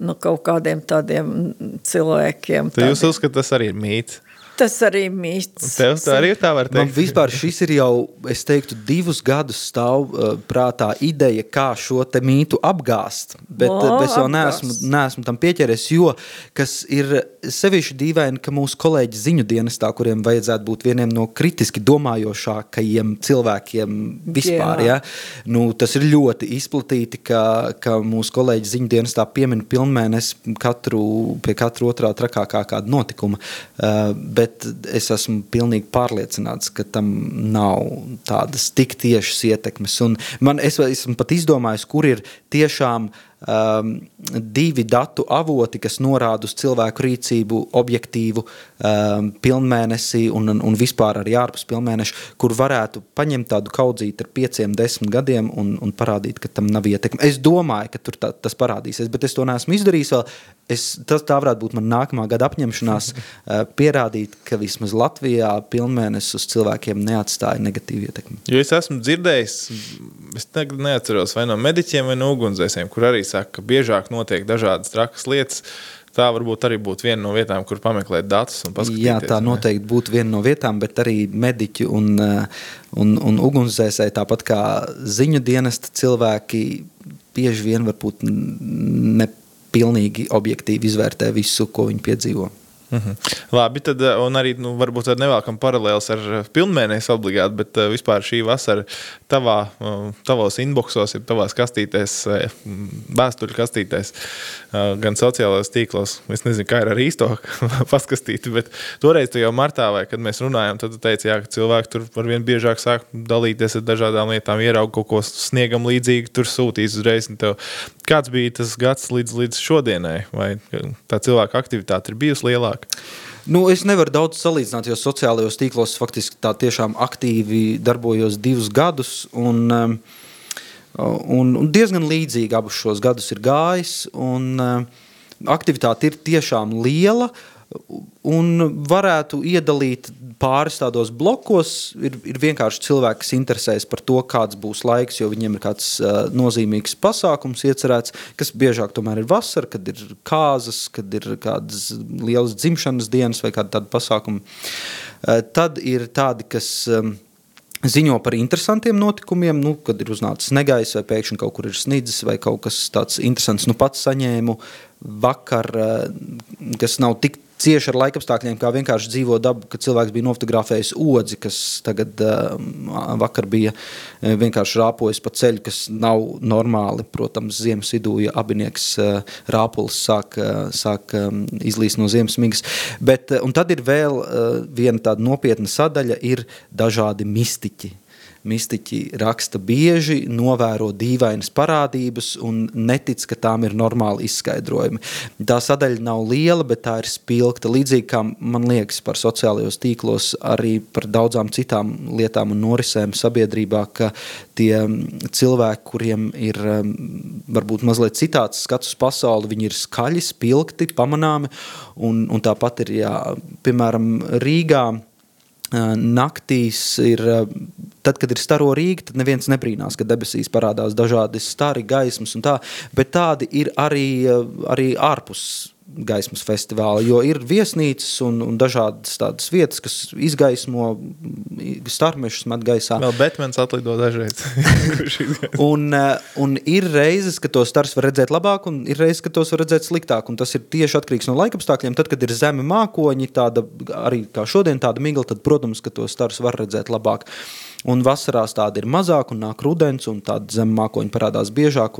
S2: no kaut kādiem tādiem cilvēkiem.
S1: Tad jūs uzskatāt, tas arī ir mīts?
S2: Tas arī mīts.
S1: Tev tā arī tā var teikt.
S3: Man vispār šis ir jau, es teiktu, divus gadus stāv uh, prātā ideja, kā šo te mītu apgāst, bet o, es vēl neesmu, neesmu tam pieķeries, jo, kas ir sevišķi dīvaini, ka mūsu kolēģi ziņu dienestā, kuriem vajadzētu būt vieniem no kritiski domājošākajiem cilvēkiem vispār, Jā. ja? nu, tas ir ļoti izplatīti, ka, ka mūsu kolēģi ziņu dienestā piemina pilnmēnesi katru, pie katra otrā trakākā kāda notikuma, uh, bet bet es esmu pilnīgi pārliecināts, ka tam nav tādas tik tiešas ietekmes. Un man, es esmu pat izdomājis, kur ir tiešām um, divi datu avoti, kas norāda uz cilvēku rīcību, objektīvu um, pilnmēnesi un, un, un vispār arī ārpus pilnmēneša, kur varētu paņemt tādu kaudzīti ar pieciem, desmit gadiem un, un parādīt, ka tam nav ietekme. Es domāju, ka tur tā, tas parādīsies, bet es to neesmu izdarījis vēl. Es, tas tā varētu būt mana nākamā gada apņemšanās, (laughs) uh, pierādīt, ka vismaz Latvijā pilnmēnesis uz cilvēkiem neatstāja negatīvu ietekmi.
S1: Jo es esmu dzirdējis, es neatceros vai no mediķiem vai no ugunsdzēsiem, kur arī saka, ka biežāk notiek dažādas trakas lietas. Tā varbūt arī būtu viena no vietām, kur pameklēt datus un paskatīties.
S3: Jā, tā noteikti būtu viena no vietām, bet arī mediķi un, uh, un, un ugunsdzēsēji, tāpat kā ziņu dienesta cilvēki, bieži vien varbūt ne pilnīgi objektīvi izvērtē visu, ko viņi piedzīvo.
S1: -hmm. Labi, tad eh, arī nu, varbūt tāda nevēlkama paralēlis ar eh, pilnmēnesi obligāti, bet vispār šī vasara tavā, uh, tavos inboxos, ir tavās kastītēs, uh, vēstuļu kastītēs, uh, gan sociālajos tīklos. Es nezinu, kā ir ar īsto (laughs) paskastīti, bet toreiz jau martā, vai kad mēs runājām, tad tu teici, jā, ka cilvēki tur var vien biežāk sāk dalīties ar dažādām lietām, ieraug kaut ko sniegam līdzīgi, tur sūtīs uzreiz. Kāds bija tas gads līdz, līdz šodienai? Vai tā cilvēka aktivitāte ir bijusi lielāka?
S3: Nu, es nevaru daudz salīdzināt, jo sociālajos tīklos faktiski tā tiešām aktīvi darbojos divus gadus. Un, um, un, un diezgan līdzīgi abus šos gadus ir gājis. Un, um, aktivitāte ir tiešām liela. Un varētu iedalīt pāris tādos blokos ir, ir vienkārši cilvēki, kas interesējas par to, kāds būs laiks, jo viņiem ir kāds uh, nozīmīgs pasākums iecerēts, kas biežāk tomēr ir vasara, kad ir kāzas, kad ir kādas lielas dzimšanas dienas vai kādi tādi pasākumi. Uh, tad ir tādi, kas um, ziņo par interesantiem notikumiem, nu, kad ir uznācis negaiss vai pēkšņi kaut kur ir snidzis vai kaut kas tāds interesants. Nu, pats saņēmu vakar, uh, kas nav tik cieši ar laikapstākļiem, kā vienkārši dzīvo daba, kad cilvēks bija nofotografējis odzi, kas tagad uh, vakar bija uh, vienkārši rāpojis pa ceļu, kas nav normāli. Protams, ziemas vidū, ja abinieks uh, rāpulis sāk, uh, sāk um, izlīst no ziemas migas. Bet, un tad ir vēl viena tāda nopietna sadaļa, ir dažādi mistiķi mistiķi raksta bieži, novēro dīvainas parādības un netic, ka tām ir normāli izskaidrojumi. Tā sadaļa nav liela, bet tā ir spilgta. Līdzīgi kā man liekas par sociālajos tīklos, arī par daudzām citām lietām un norisēm sabiedrībā, ka tie cilvēki, kuriem ir varbūt mazliet citāds skats uz pasauli, viņi ir skaļi, spilgti, pamanāmi, un, un tāpat ir, jā, piemēram, Rīgā naktīs ir, tad, kad ir staro Rīga, tad neviens nebrīnās, ka debesīs parādās dažādi stari gaismas un tā, bet tādi ir arī, arī ārpus gaismas festivāla, jo ir viesnīcas un, un dažādas tādas vietas, kas izgaismo starmešus met gaisā.
S1: Vēl Batmans atlido dažreiz. (laughs)
S3: un, un ir reizes, ka tos stars var redzēt labāk, un ir reizes, ka tos var redzēt sliktāk, un tas ir tieši atkarīgs no laikapstākļiem. Tad, kad ir zemi mākoņi, tāda arī kā šodien tāda migla, tad, protams, ka tos stars var redzēt labāk. Un vasarās tāda ir mazāk, un nāk rudens, un tāda zem mākoņa parādās biežāk.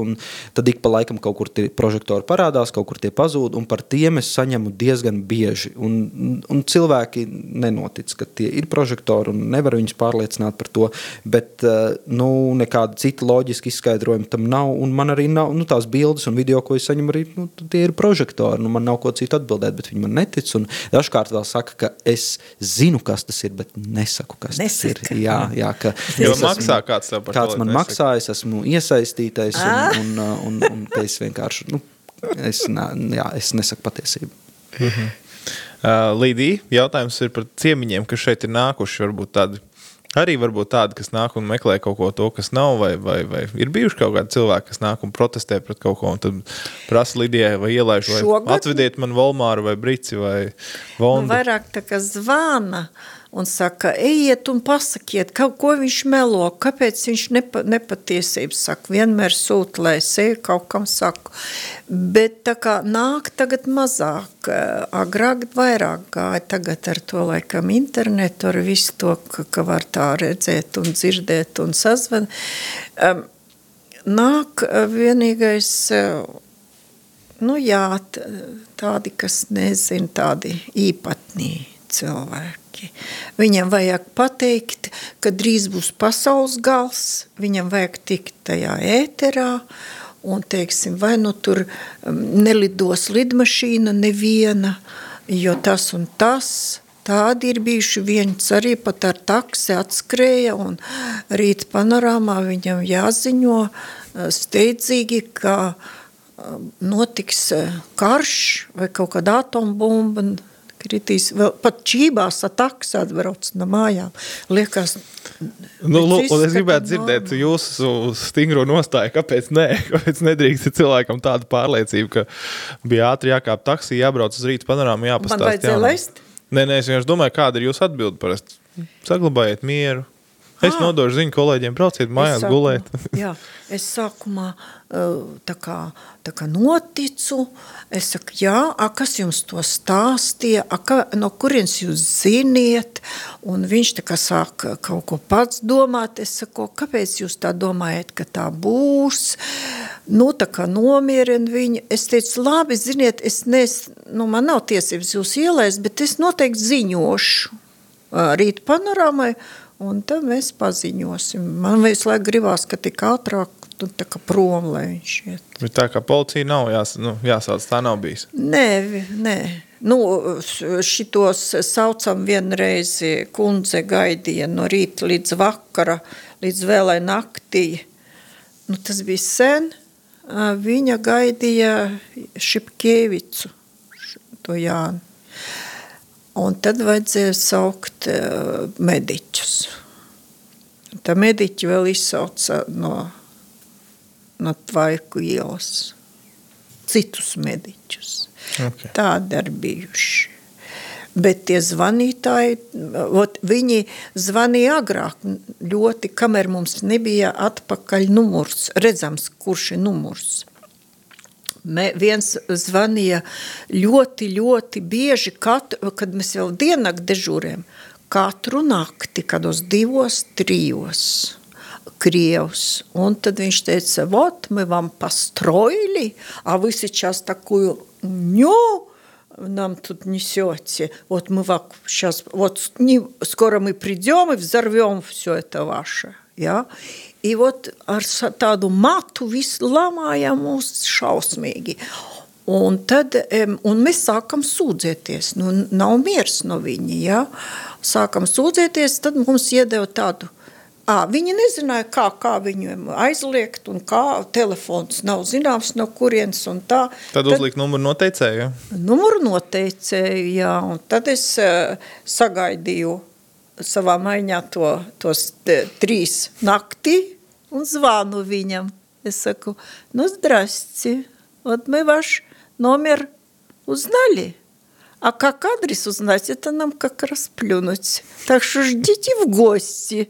S3: Tad ik pa laikam kaut kur tie prožektori parādās, kaut kur tie pazūd, un par tiem es saņemu diezgan bieži. Un, un cilvēki nenotic, ka tie ir prožektori, un nevar viņus pārliecināt par to. Bet eh, nu, nekāda cita loģiska izskaidrojuma tam nav. Un man arī nav nu, tās bildes un video, ko es saņemu, arī nu, tie ir prožektori. Nu, man nav ko citu atbildēt, bet viņi man netic. Dažkārt vēl saka, ka es zinu, kas tas ir, bet nesaku, kas Nesaka. tas ir. Jā, jā, tā, ka
S1: jo es maksā esmu, kāds tev par
S3: kāds man maksā, es esmu iesaistītais un, ah. un, un, un, un es vienkārši, nu, es, jā, es nesaku patiesību. -hmm.
S1: uh, Līdī, jautājums ir par ciemiņiem, kas šeit ir nākuši, varbūt tādi Arī varbūt tādi, kas nāk un meklē kaut ko to, kas nav, vai, vai, vai ir bijuši kaut kādi cilvēki, kas nāk un protestē pret kaut ko, un tad prasa Lidijai vai ielaiž, vai Šogad... atvediet man Volmāru vai Brici vai Vondu.
S2: Nu, vairāk tā kā zvana. Uh, un saka, ejiet un pasakiet, kaut ko viņš melo, kāpēc viņš nepa, nepatiesības saka, vienmēr sūta, lai es eju kaut kam saku. Bet tā kā nāk tagad mazāk, agrāk vairāk gāja tagad ar to laikam internetu, ar visu to, ka, ka var tā redzēt un dzirdēt un sazvan. Um, nāk vienīgais, nu jā, tādi, kas nezin, tādi īpatnī cilvēki. Viņam vajag pateikt, ka drīz būs pasaules gals, viņam vajag tikt tajā ēterā, un teiksim, vai nu tur um, nelidos lidmašīna neviena, jo tas un tas, tādi ir bijuši viens arī pat ar taksi atskrēja, un rīt panorāmā viņam jāziņo uh, steidzīgi, ka um, notiks uh, karš vai kaut kāda atombumba kritīs, vēl pat čībās ataks atbrauc no mājām. Liekas,
S1: nu, lūk, un es gribētu dzirdēt jūsu stingro nostāju, kāpēc nē, (laughs) kāpēc nedrīkst cilvēkam tādu pārliecību, ka bija ātri jākāp taksī, jābrauc uz rīta panorāmu, jāpastāst.
S2: Man vajadzēja lest?
S1: Nē, nē, es vienkārši domāju, kāda ir jūsu atbildi parasti. Saglabājiet mieru. Es ah. nodošu ziņu kolēģiem, brauciet mājās
S2: sākumā,
S1: gulēt. (laughs)
S2: jā, es sākumā tā kā, tā kā noticu, es saku, jā, a, kas jums to stāstīja, a, ka, no kurienes jūs ziniet, un viņš tā kā sāk kaut ko pats domāt, es saku, kāpēc jūs tā domājat, ka tā būs, nu tā kā nomierina viņu, es teicu, labi, ziniet, es nes, nu man nav tiesības jūs ielaist, bet es noteikti ziņošu rīt panorāmai, Un tad mēs paziņosim. Man visu laiku gribās, ka tik ātrāk nu, tā kā prom, lai viņš iet.
S1: Bet tā kā policija nav jās, nu, jāsauc, tā nav bijis?
S2: Nē, nē. Nu, šitos saucam vienreiz kundze gaidīja no rīta līdz vakara, līdz vēlai naktī. Nu, tas bija sen. Viņa gaidīja Šipkievicu, to Jānu. Un tad vajadzēja saukt uh, mediķus. Tā mediķi vēl izsauca no, no Tvaiku ielas citus mediķus. Okay. Tādi ir bijuši. Bet tie zvanītāji, ot, viņi zvanīja agrāk ļoti, kamēr mums nebija atpakaļ numurs, redzams, kurš ir numurs. Mē, viens zvanīja ļoti, ļoti bieži, katru, kad mēs jau diennakti dežūrējam, katru nakti, kādos divos, trijos. Krievs. Un tad viņš teica, вот, мы вам построили, а вы сейчас такую ню нам тут несете. Вот мы вам сейчас, вот не, скоро мы придем и взорвем все это ваше. Ja? I vot ar tādu matu visu lamājām mūs šausmīgi. Un tad un mēs sākam sūdzēties. Nu, nav miers no viņa. Ja? Sākam sūdzēties, tad mums iedeva tādu. À, viņi nezināja, kā, kā viņu aizliegt, un kā telefons nav zināms, no kurienes. Tā.
S1: Tad, tad uzlikt numuru noteicēju?
S2: Numuru noteicēju, jā. Un tad es uh, sagaidīju savā maiņā to, tos te, trīs naktī un zvanu viņam. Es saku, ну здрасте, вот мы ваш номер узнали. А как адрес узнать, это нам как раз плюнуть. Так что ждите в гости.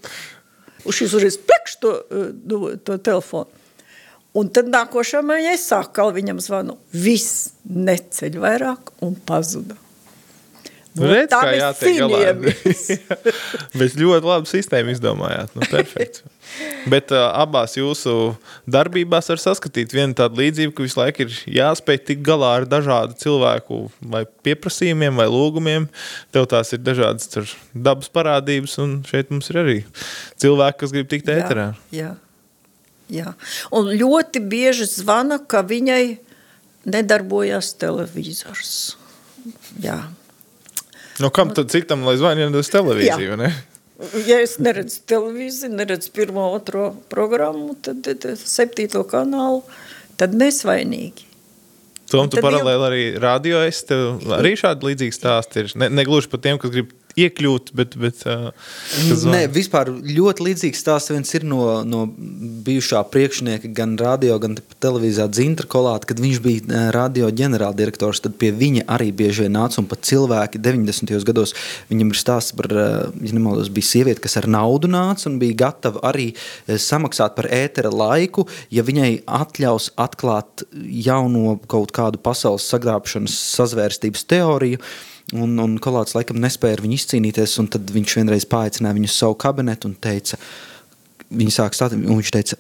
S2: Уж из uzreiz plekš to, nu, to telefonu. Un tad nākošā mājā es sāku viņam zvanu. Viss neceļ vairāk un pazuda.
S1: Nu, redz,
S2: tā mēs cīnījāmies. (laughs)
S1: Bet ļoti labi sistēmu izdomājāt. Nu, perfekts. Bet uh, abās jūsu darbībās var saskatīt vienu tādu līdzību, ka visu laiku ir jāspēj tikt galā ar dažādu cilvēku vai pieprasījumiem vai lūgumiem. Tev tās ir dažādas tur dabas parādības, un šeit mums ir arī cilvēki, kas grib tikt ēterā.
S2: Jā, jā. Un ļoti bieži zvana, ka viņai nedarbojās televizors. Jā.
S1: Nu, kam tad citam, lai zvanītu uz televīziju? Ne?
S2: Ja es neredzu televīziju, neredzu pirmo, otro programmu, tad, tad septīto kanālu, tad nesvainīgi.
S1: Tom, tu paralēli arī radio esi. Tev arī šādi līdzīgi stāsti ir. Ne, ne gluži par tiem, kas grib iekļūt, bet. bet uh,
S3: Nē, vispār ļoti līdzīgs stāsts viens ir no, no bijušā priekšnieka, gan radio, gan te- televīzijā Dzintra Kolāta, kad viņš bija radio ģenerāldirektors, tad pie viņa arī bieži vien nāca un pat cilvēki 90. gados. Viņam ir stāsts par, ja nemaldos, bija sieviete, kas ar naudu nāca un bija gatava arī samaksāt par ētera laiku, ja viņai atļaus atklāt jauno kaut kādu pasaules sagrābšanas sazvērstības teoriju. Un, un kolāts laikam nespēja ar viņu izcīnīties, un tad viņš vienreiz paaicināja viņu uz savu kabinetu un teica, viņi sāk stāstīt, un viņš teica,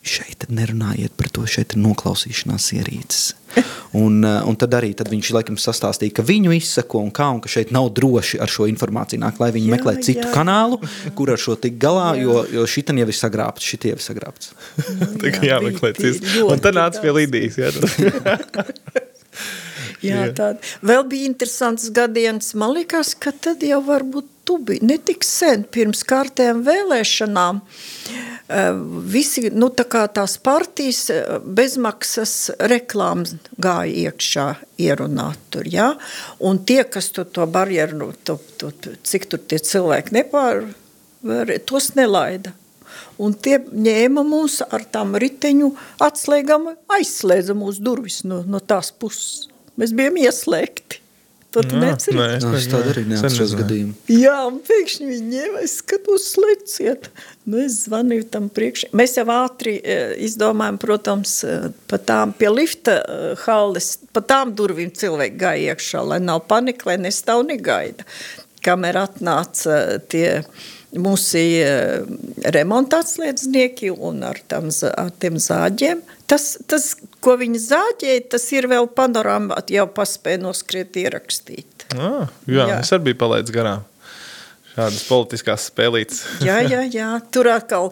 S3: šeit nerunājiet par to, šeit ir noklausīšanās ierīces. (laughs) Un, eh, un tad arī tad viņš laikam sastāstīja, ka viņu izsako un kā, un ka šeit nav droši ar šo informāciju nāk, lai viņi
S2: Jā,
S3: meklē citu
S2: jā.
S3: kanālu, (laughs) kur ar šo tik galā, jo, jo šitan jau ir sagrābts, šitie jau ir sagrābts. (laughs)
S1: Tā kā
S2: Jā,
S1: jāmeklē cits. Un tad nāca pie. Lidijas. Jā.
S2: Jā, tāda. Vēl bija interesants gadījums. Man liekas, ka tad jau varbūt tu biji ne tik sen pirms kārtējām vēlēšanām. eh, Visi, nu tā kā tās partijas eh, bezmaksas reklāmas gāja iekšā ierunāt tur, jā. Un tie, kas to, to barjeru, nu, to, to, cik tur tie cilvēki nepār, tos nelaida. Un tie ņēma mūs ar tām riteņu atslēgām, aizslēdza mūsu durvis no, no tās puses. Mēs bijām ieslēgti. To tu
S1: Jā,
S2: neatceries?
S1: nē, es
S3: tādu arī neatceros gadījumu.
S2: Jā, un pēkšņi viņi ņēma, es skatos, slēdziet. Nu, es zvanīju tam priekš. Mēs jau ātri e, izdomājam, protams, e, pa tām pie lifta e, halles, pa tām durvīm cilvēki gāja iekšā, lai nav panika, lai nestāv negaida. Kamēr atnāca tie mūsu e, remonta atslēdznieki un ar, tam, ar tiem zāģiem, tas, tas, ko viņi zāģēja, tas ir vēl panorāma, jau paspēja noskriet ierakstīt.
S1: Ah, jā,
S2: Jā.
S1: es arī biju palaidis garām. Šādas politiskās spēlītes.
S2: Jā, jā, (laughs) jā. Tur atkal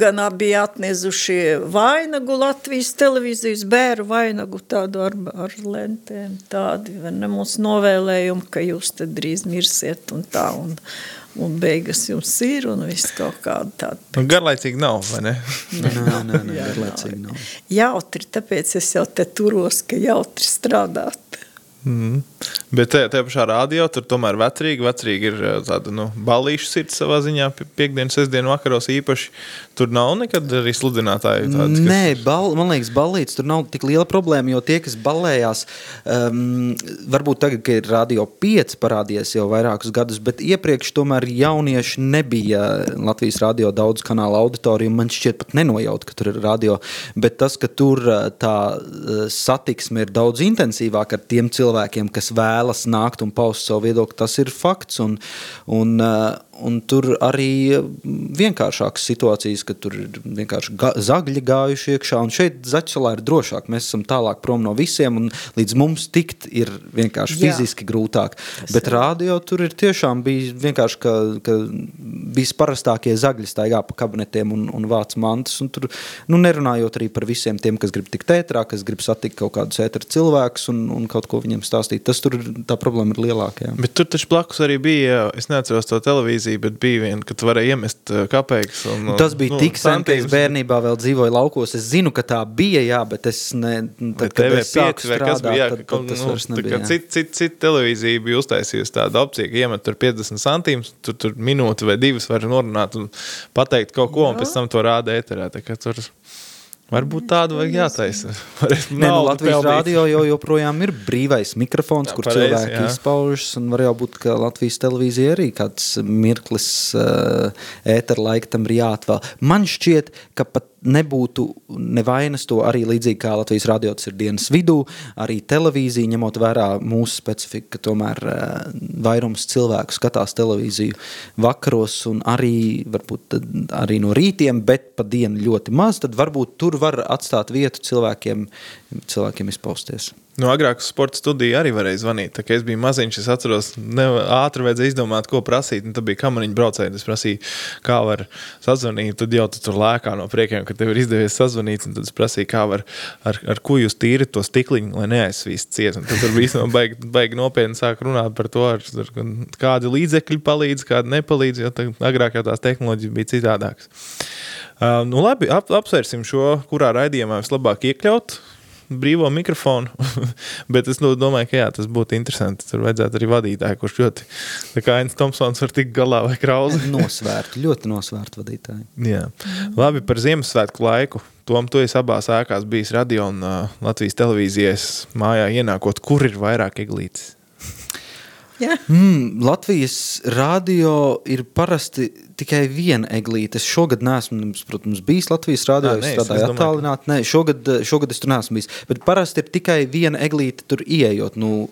S2: gan bija atnesuši vainagu Latvijas televīzijas bērnu vainagu tādu ar, ar lentēm. Tādi ne mūsu novēlējumi, ka jūs te drīz mirsiet un tā. Un, un beigas jums ir un viss kaut kāda tāda.
S1: Nu, garlaicīgi nav, vai ne?
S3: Nē, nē, nē, nē
S2: Jā,
S3: garlaicīgi nav.
S2: Jautri, tāpēc es jau te turos, ka jautri strādāt.
S1: Mm. Bet tajā, tajā pašā rādio tur tomēr vecrīgi, vecrīgi ir eh, tāda nu, balīšu sirds savā ziņā, pi- piekdienas, sestdienas vakaros īpaši. Tur nav nekad arī sludinātāju tādas. kas-
S3: Nē, bal, man liekas, balīts tur nav tik liela problēma, jo tie, kas balējās, um, varbūt tagad, kad ir radio 5 parādījies jau vairākus gadus, bet iepriekš tomēr jaunieši nebija Latvijas radio daudz kanāla auditorija. Man šķiet pat nenojaut, ka tur ir radio, bet tas, ka tur uh, tā uh, satiksme ir daudz intensīvāka ar tiem cilvēkiem, kas vēlas nākt un paust savu viedokli, tas ir fakts. Un, un, uh, un tur arī vienkāršākas situācijas, ka tur ir vienkārši zagļi gājuši iekšā. Un šeit Zaķisolā ir drošāk. Mēs esam tālāk prom no visiem, un līdz mums tikt ir vienkārši
S2: Jā.
S3: fiziski grūtāk. Bet rādio tur ir tiešām bijis vienkārši, ka, ka bijis parastākie zagļi staigā pa kabinetiem un, un vāc mantas. Un tur, nu, nerunājot arī par visiem tiem, kas grib tikt ētrā, kas grib satikt kaut kādus ētra cilvēkus un, un kaut ko viņiem stāstīt. Tas tur ir- tā problēma ir lielākā. jā.
S1: Bet tur taču blakus arī bija, es neatceros to televīziju, televīzija, bet bija viena, kad varēja iemest uh, kapeikas. Un, un,
S3: Tas bija nu, tik sen, ka es bērnībā vēl dzīvoju laukos. Es zinu, ka tā bija, jā, bet es ne, tad, kad es sāku strādāt, bija, jā, tad, tad tas nu, vairs nebija.
S1: Cita cit, cit televīzija bija uztaisījusi tādu opciju, ka iemet tur 50 centīmus, tur, tur minūti vai divas var norunāt un pateikt kaut ko, jā. un pēc tam to rāda ēterā. Tur Varbūt tādu vajag jātaisa.
S3: Nē, nu, Latvijas rādio jau joprojām ir brīvais mikrofons, jā, kur pareizi, cilvēki jā. izpaužas. Var jau būt, ka Latvijas televīzija arī kāds mirklis uh, ētera laika tam ir jāatvēl. Man šķiet, ka pat nebūtu nevainas to arī līdzīgi kā Latvijas radio tas ir dienas vidū, arī televīzija, ņemot vērā mūsu specifiku, ka tomēr uh, vairums cilvēku skatās televīziju vakaros un arī, varbūt, arī no rītiem, bet pa dienu ļoti maz, tad varbūt tur var atstāt vietu cilvēkiem, cilvēkiem izpausties.
S1: Nu, agrāk sporta studiju arī varēja zvanīt. Tā, es biju maziņš, es atceros, ne, ātri vajadzēja izdomāt, ko prasīt. Tad bija kamaniņa braucēji. Es prasīju, kā var sazvanīt. Tad jau tu tur lēkā no priekiem, ka tev ir izdevies sazvanīt. Tad es prasīju, kā var, ar, ar ko jūs tīrat to stikliņu, lai neaizsvīst ciet. Un tad tur bija baigi, baigi nopietni sāk runāt par to, ar, ar, kādi līdzekļi palīdz, kādi nepalīdz. Jo tā, agrāk jau tās tehnoloģijas bija citādākas. Uh, nu, labi, ap, apsvērsim šo, kurā raidījumā vislabāk iekļaut brīvo mikrofonu. (laughs) Bet es nu, domāju, ka jā, tas būtu interesanti. Tur vajadzētu arī vadītāju, kurš ļoti, kā Ains Tomsons, var tikt galā vai krauzi. (laughs)
S3: nosvērtu, ļoti nosvērtu vadītāju.
S1: Jā. Labi par Ziemassvētku laiku. Tom, tu esi abās ēkās bijis radio un uh, Latvijas televīzijas mājā ienākot. Kur ir vairāk eglītes?
S3: Ja. Mm, Latvijas rādio ir parasti tikai viena eglīte. Es šogad neesmu, protams, bijis Latvijas rādio. Es strādāju attālināti. Nē, šogad, šogad es tur neesmu bijis. Bet parasti ir tikai viena eglīte tur ieejot. Nu,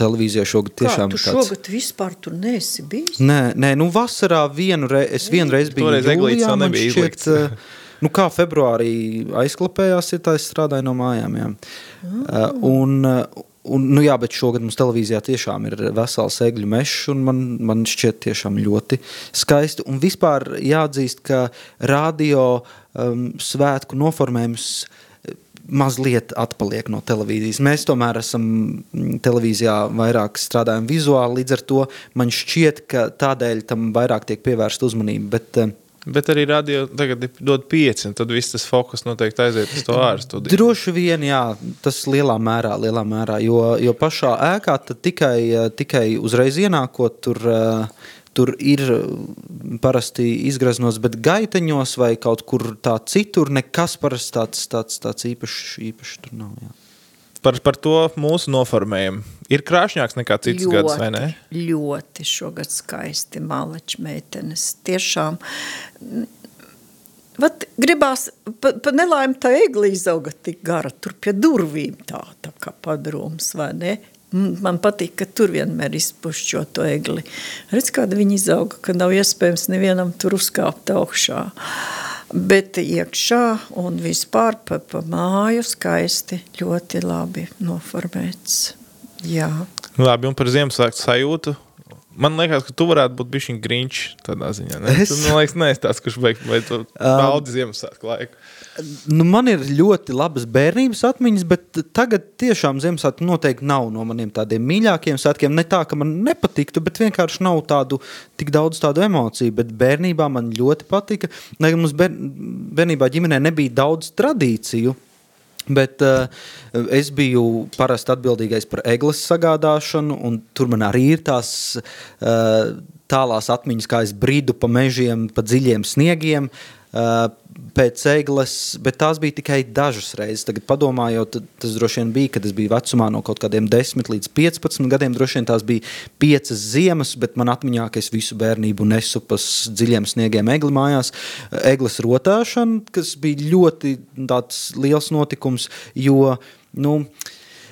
S3: televīzijā šogad tiešām
S2: ir. Tu tāds... šogad vispār tur neesi bijis?
S3: Nē, nē nu vasarā vienu reizi, es vienreiz biju.
S1: Toreiz eglītes vēl nebija izlikts.
S3: Nu, kā februārī aizklapējās, ja tā es strādāju no mājām. Jā. Mm. Uh, un, Un, nu jā, bet šogad mums televīzijā tiešām ir vesels egļu mežs, un man, man šķiet tiešām ļoti skaisti. Un vispār jāatzīst, ka radio um, svētku noformējums eh, mazliet atpaliek no televīzijas. Mēs tomēr esam mm, televīzijā vairāk strādājam vizuāli, līdz ar to man šķiet, ka tādēļ tam vairāk tiek pievērsta uzmanība. Bet, uh,
S1: Bet arī radio tagad dod pieci, un tad viss tas fokus noteikti aiziet uz to ārstudiju.
S3: Droši vien, jā, tas lielā mērā, lielā mērā jo, jo pašā ēkā tikai, tikai uzreiz ienākot tur. Tur ir parasti izgraznos, bet gaiteņos vai kaut kur tā citur nekas parasti tāds, tāds, tāds īpašs, īpašs tur nav. Jā
S1: par, par to mūsu noformējumu. Ir krāšņāks nekā cits ļoti, gads, vai ne?
S2: Ļoti šogad skaisti maleču meitenes. Tiešām. Vat gribās, pa, pa nelaimi tā egli izauga tik gara, tur pie durvīm tā, tā kā padrums, vai ne? Man patīk, ka tur vienmēr izpušķo to egli. Redz, kāda viņa izauga, ka nav iespējams nevienam tur uzkāpt augšā. Uh, Bet iekšā un vispār pa, pa māju skaisti, ļoti labi noformēts. Jā.
S1: Labi, un par Ziemassvētku sajūtu. Man liekas, ka tu varētu būt bijis grīņš tādā ziņā. Ne? Es... Tu, man liekas, neesi tāds, kurš tu baudi um, Ziemassvētku laiku.
S3: Nu, man ir ļoti labas bērnības atmiņas, bet tagad tiešām Ziemassvētku noteikti nav no maniem tādiem mīļākiem svētkiem. Ne tā, ka man nepatiktu, bet vienkārši nav tādu tik daudz tādu emociju. Bet bērnībā man ļoti patika. Lai mums bērnībā ģimenē nebija daudz tradīciju. Bet uh, es biju parasti atbildīgais par eglis sagādāšanu, un tur man arī ir tās uh, tālās atmiņas, kā es brīdu pa mežiem, pa dziļiem sniegiem. Uh, pēc egles, bet tās bija tikai dažas reizes. Tagad, padomājot, tas droši vien bija, kad es biju vecumā no kaut kādiem 10 līdz 15 gadiem. Droši vien tās bija piecas ziemas, bet man atmiņā, ka es visu bērnību nesu pa dziļiem sniegiem egli mājās. Egles rotāšana, kas bija ļoti liels notikums, jo, nu,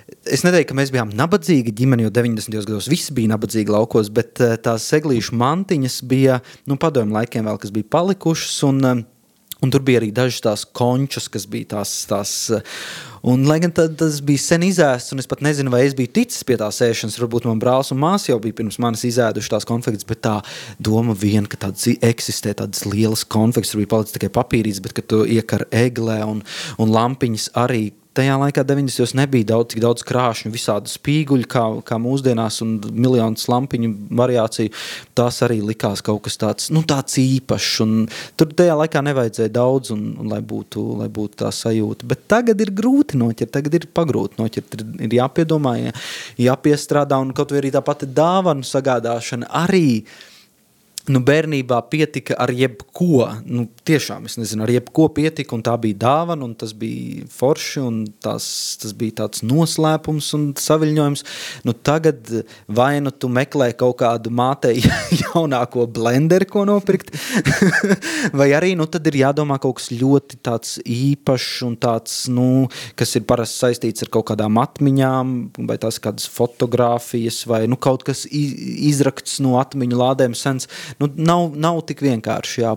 S3: Es neteiktu, ka mēs bijām nabadzīgi ģimene, jo 90. gados visi bija nabadzīgi laukos, bet eh, tās seglīšu mantiņas bija nu, padomju laikiem vēl, kas bija palikušas. Un, uh, Un tur bija arī dažas tās končas, kas bija tās. tās un, lai gan tas bija sen izēsts, un es pat nezinu, vai es biju ticis pie tā sēšanas, varbūt man brālis un māsa jau bija pirms manis izēduši tās konfekts, bet tā doma vien, ka tādas eksistē tādas lielas konfekts, tur bija palicis tikai papīrītis, bet ka tu iekar eglē un, un lampiņas arī tajā laikā 90. nebija daudz, tik daudz krāšņu, visādi spīguļi, kā, kā mūsdienās, un miljonu lampiņu variāciju. Tās arī likās kaut kas tāds, nu, tāds īpašs. Tur tajā laikā nevajadzēja daudz, un, un, lai, būtu, lai būtu tā sajūta. Bet tagad ir grūti noķert, tagad ir pagrūti noķert. Ir, ir jāpiedomā, jā, jāpiestrādā, un kaut arī tā pati dāvanu sagādāšana arī nu, bērnībā pietika ar jebko. Nu, tiešām, es nezinu, ar jebko pietika, un tā bija dāvana, un tas bija forši, un tas, tas bija tāds noslēpums un saviļņojums. Nu, tagad vai nu tu meklē kaut kādu mātei (laughs) jaunāko blenderu, ko nopirkt, (laughs) vai arī nu, tad ir jādomā kaut kas ļoti īpašs un tāds, nu, kas ir parasti saistīts ar kaut kādām atmiņām, vai tās kādas fotogrāfijas, vai nu, kaut kas izrakts no atmiņu lādēm sens nu, nav, nav tik vienkārši. Jā.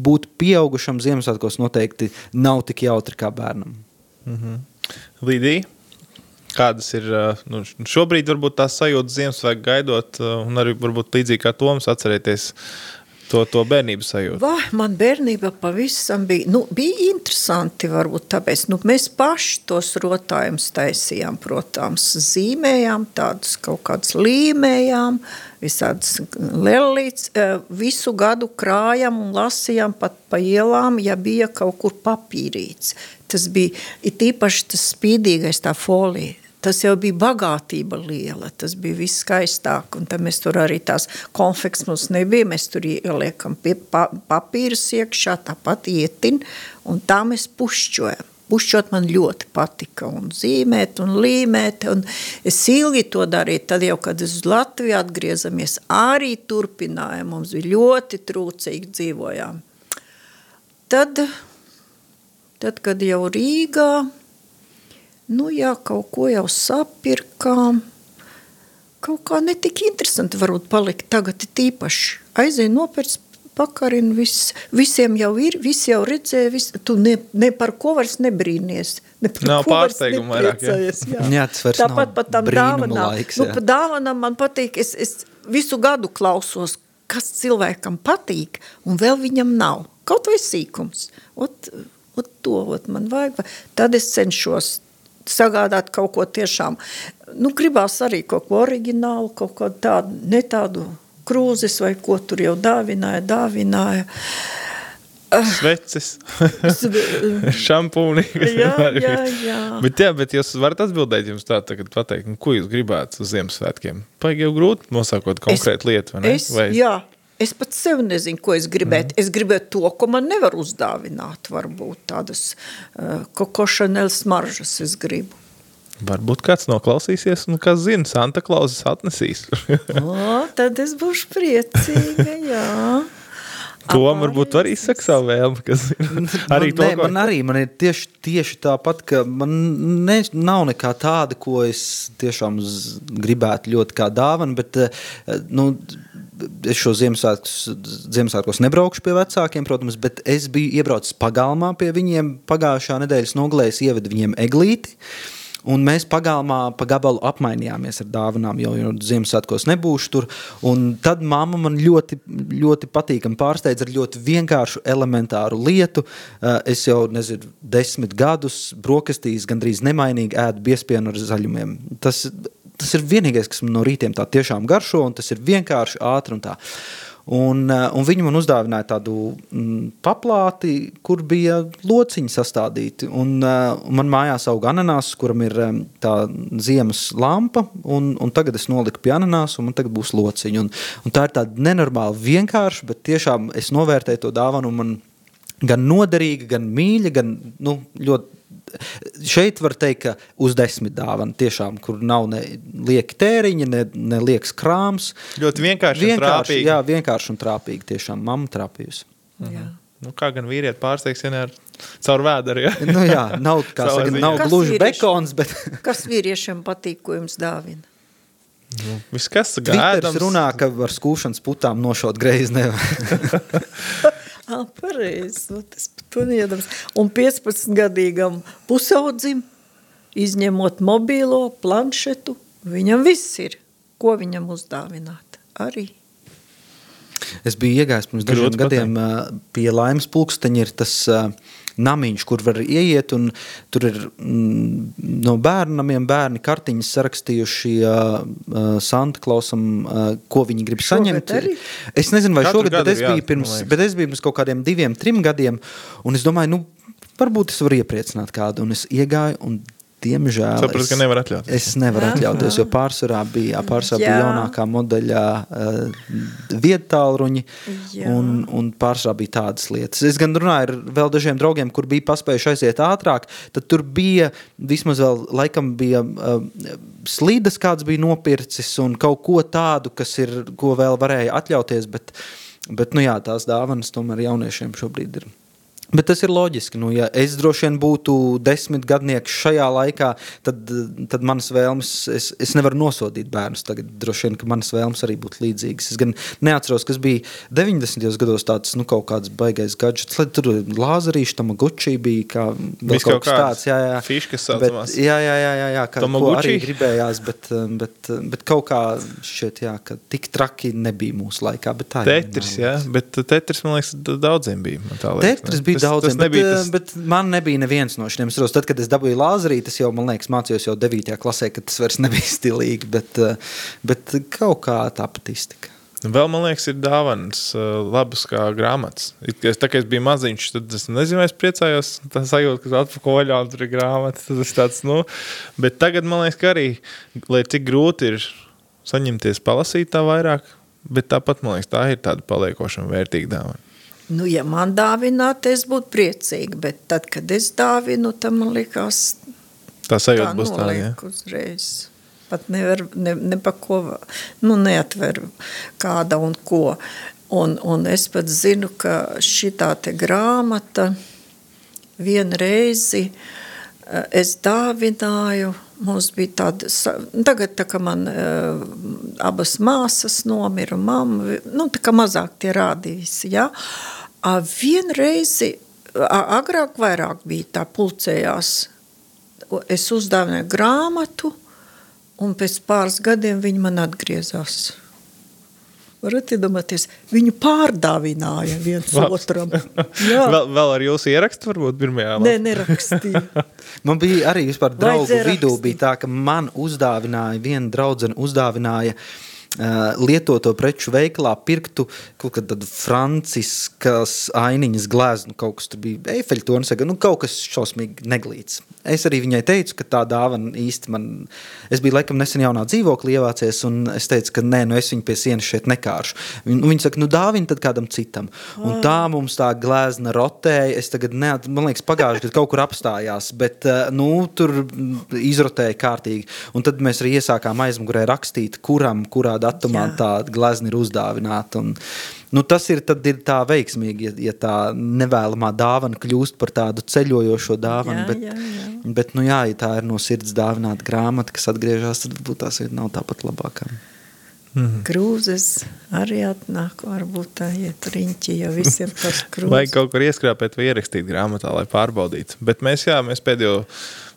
S3: Būt pieaugušam Ziemassvētkos noteikti nav tik jautri kā bērnam.
S1: Mm -hmm. Līdīgi. Kādas ir nu, šobrīd varbūt tās sajūtas Ziemassvētku gaidot, un arī varbūt līdzīgi kā Toms atcerēties to, to bērnības sajūtu?
S2: Vai, man bērnība pavisam bija, nu, bija interesanti varbūt tāpēc, nu, mēs paši tos rotājumus taisījām, protams, zīmējām tādus kaut kādus līmējām, visādas lelītes, eh, visu gadu krājām un lasījām pat pa ielām, ja bija kaut kur papīrīts. Tas bija, it īpaši tas spīdīgais tā folija, tas jau bija bagātība liela, tas bija viss skaistāk, un tad mēs tur arī tās konfekts mums nebija, mēs tur ieliekam pie pa, papīrus iekšā, tāpat ietin, un tā mēs pušķojam. Pušķot man ļoti patika, un zīmēt, un līmēt, un es ilgi to darīju, tad jau, kad uz Latviju atgriezamies, arī turpinājām, mums bija ļoti trūcīgi dzīvojām. Tad, tad kad jau Rīgā, nu jā, kaut ko jau sapirkām. Kaut kā netik interesanti varbūt palikt tagad tīpaši. Aizēja nopērts pakarinu, vis, visiem jau ir, visi jau redzēja, vis, tu ne, ne par ko vairs nebrīnies. Ne par
S1: nav pārsteigumu vairāk, jā.
S3: jā. jā tas vairs
S2: Tāpat pat tam dāvanām. Laiks, nu, pa dāvanām man patīk, es, es visu gadu klausos, kas cilvēkam patīk, un vēl viņam nav. Kaut vai sīkums. Ot, ot to ot man vajag. Tad es cenšos sagādāt kaut ko tiešām. Nu, gribās arī kaut ko oriģinālu, kaut ko tādu, ne tādu krūzes vai ko tur jau dāvināja, dāvināja.
S1: Sveces, (laughs) šampūni.
S2: jā, jā, jā.
S1: Bet, jā, bet jūs varat atbildēt jums tā, tagad pateikt, nu, ko jūs gribētu uz Ziemassvētkiem? Paigi jau grūti nosākot konkrētu es, lietu, vai ne?
S2: Es, vai... Jā, Es pat sev nezinu, ko es gribētu. Mm. Es gribētu to, ko man nevar uzdāvināt. Varbūt tādas uh, kokošanēl smaržas es gribu.
S1: Varbūt kāds noklausīsies, un kas zina, Santa Klausas atnesīs. (laughs)
S2: o, tad es būšu priecīga, jā. (laughs)
S1: To varbūt arī izsaka savu vēlmi. (laughs) arī
S3: man, to, nē, ko... man arī man ir tieši, tieši tāpat, ka man ne, nav nekā tāda, ko es tiešām gribētu ļoti kā dāvanu, bet eh, nu, es šo Ziemassvētkos nebraukšu pie vecākiem, protams, bet es biju iebraucis pagalmā pie viņiem pagājušā nedēļas nogalē, es ievedu viņiem eglīti. Un mēs pagalmā pa gabalu apmainījāmies ar dāvanām, jo, jo Ziemassvētkos nebūšu tur. Un tad mamma man ļoti, ļoti patīkami pārsteidza ar ļoti vienkāršu, elementāru lietu. Eh, es jau, nezinu, desmit gadus brokastīs gandrīz nemainīgi ēdu biespienu ar zaļumiem. Tas tas ir vienīgais, kas man no rītiem tā tiešām garšo, un tas ir vienkārši ātri un tā. Un, eh, un viņi man uzdāvināja tādu mm, paplāti, kur bija lociņi sastādīti. Un, uh, man mājās aug ananās, kuram ir tā ziemas lampa, un, un tagad es noliku pie ananās, un man tagad būs lociņi. Un, un tā ir tāda nenormāli vienkārša, bet tiešām es novērtēju to dāvanu, un man gan noderīga, gan mīļa, gan nu, ļoti šeit var teikt, ka uz desmit dāvana tiešām, kur nav ne lieki tēriņi, ne, ne liekas krāms.
S1: Ļoti vienkārši, vienkārši un trāpīgi.
S3: Jā, vienkārši un trāpīgi tiešām, mamma trāpījusi.
S1: Mhm. Nu, kā gan vīrieti pārsteigs, ja ne ar caur vēderu, ja?
S3: nu jā, nav, (laughs) kā saka, nav gluži bekons, bet... (laughs)
S2: kas vīriešiem patīk, ko jums dāvina?
S1: Nu, viss, kas gādams.
S3: runā, ka ar skūšanas putām nošaut greizi nevar. (laughs) (laughs)
S2: Ah, pareizi. Nu, tas pat neiedomās. Un 15-gadīgam pusaudzim, izņemot mobīlo, planšetu, viņam viss ir. Ko viņam uzdāvināt? Arī.
S3: Es biju iegājis pirms dažiem gadiem uh, pie laimes pulksteņa. Ir tas namiņš, kur var ieiet, un tur ir mm, no bērniem bērni kartiņas sarakstījuši uh, uh, Santa Klausam, uh, ko viņi grib
S2: Šogad
S3: saņemt.
S2: arī?
S3: Es nezinu, vai
S1: Katru
S3: šogad, bet es,
S1: ir, jā,
S3: biju pirms, bet es biju pirms kaut kādiem diviem, trim gadiem, un es domāju, nu, varbūt es varu iepriecināt kādu, un es iegāju, un diemžēl
S1: Sapratu, ka nevar atļauties.
S3: Es nevaru
S2: Aha.
S3: atļauties, jo pārsvarā bija, pārsvarā bija jaunākā modeļa uh, viedtālruņi, un, un pārsvarā bija tādas lietas. Es gan runāju ar vēl dažiem draugiem, kur bija paspējuši aiziet ātrāk, tad tur bija vismaz vēl laikam bija uh, slīdas kāds bija nopircis un kaut ko tādu, kas ir, ko vēl varēja atļauties, bet, bet nu jā, tās dāvanas tomēr jauniešiem šobrīd ir. Bet tas ir loģiski. Nu, ja es droši vien būtu desmit gadnieks šajā laikā, tad, tad manas vēlmes, es, es nevaru nosodīt bērnus. Tagad droši vien, ka manas vēlmes arī būtu līdzīgas. Es gan neatceros, kas bija 90. gados tāds nu, kaut kāds baigais gadgets. Tur lāzerīši, tam gučī bija kā kaut
S1: kaut
S3: kas tāds. Jā, jā.
S1: fiškas
S3: Bet,
S1: saucamās.
S3: jā, jā, jā, jā, jā kā, ko arī gribējās, bet, bet, bet kaut kā šķiet, jā, ka tik traki nebija mūsu laikā. bet
S1: Tetris, jā, bet Tetris, man liekas, daudziem bija. man tā liekas,
S3: Tetris bija
S1: Tas-
S3: daudziem,
S1: tas nebija
S3: bet,
S1: tas-
S3: bet man nebija neviens no šiem. Es saprotu, tad, kad es dabūju lāzerī, tas jau, man liekas, mācījos jau 9. klasē, kad tas vairs (laughs) nebija stilīgi, bet, eh, bet kaut kā tā pat iztika.
S1: Vēl man liekas, ir dāvanas, uh, labas kā grāmatas. Es, tā kā es biju maziņš, tad es nezinu, es priecājos. Tā sajūta, ka atpakaļ un tur ir grāmata. Tas ir tāds, nu, bet tagad man liekas, ka arī, lai cik grūti ir saņemties, palasīt tā vairāk, bet tāpat man liekas, tā ir tāda paliekoša un vērtīga dāvana.
S2: Nu, ja man dāvinātu, es būtu priecīga, bet tad, kad es dāvinu, tad man liekas,
S1: Tā sajūta būs tāda. ja?
S2: uzreiz. Pat nevar, ne, ne pa ko, nu, neatver kāda un ko. Un, un es pat zinu, ka šitā te grāmata vienreizi eh, es dāvināju, mums bija tāda, tagad tā kā man uh, abas māsas nomira, mamma, nu tā kā mazāk tie rādījisi, ja? A, vienreizi, a, agrāk vairāk bija tā pulcējās, es uzdāvināju grāmatu, un pēc pāris gadiem viņi man atgriezās. Varat iedomāties, viņu pārdāvināja viens
S1: Labs.
S2: otram. (laughs) Jā,
S1: Vēl, vēl ar jūsu ierakstu, varbūt pirmajā
S2: Nē, nerakstīja. (laughs)
S3: Man bija arī vispār draugu vidū, bija tā, ka man uzdāvināja, viena draudzene uzdāvināja uh, lietoto preču veikalā pirktu kaut kādu franciskas ainiņas gleznu, kaut kas tur bija Eifeļtons, nu kaut kas šausmīgi neglīts. Es arī viņai teicu, ka tā dāvana īsti man, es biju laikam nesen jaunā dzīvoklī ievācies, un es teicu, ka nē, nu es viņu pie sienas šeit nekāršu. Viņ- Viņa saka, nu dāvini tad kādam citam. Un tā mums tā glezna rotēja, es tagad, neat, man liekas, pagājuši gadu kaut kur apstājās, bet, nu, tur mm, izrotēja kārtīgi. Un tad mēs arī iesākām aizmugurē rakstīt, kuram, kurā datumā
S2: Jā.
S3: tā glezna ir uzdāvināta. Un, nu, tas ir, tad ir tā veiksmīgi, ja, ja tā nevēlamā dāvana kļūst par tādu ceļojošo dāvanu.
S2: Jā,
S3: bet,
S2: jā, jā.
S3: bet, nu jā, ja tā ir no sirds dāvināta grāmata, kas atgriežas, tad varbūt tās ir nav tāpat labākā.
S2: Krūzes arī atnāk, varbūt tā iet riņķi, ja visiem tas (laughs) krūzes.
S1: kaut kur ieskrāpēt vai ierakstīt grāmatā, lai pārbaudītu. Bet mēs, jā, mēs pēdējo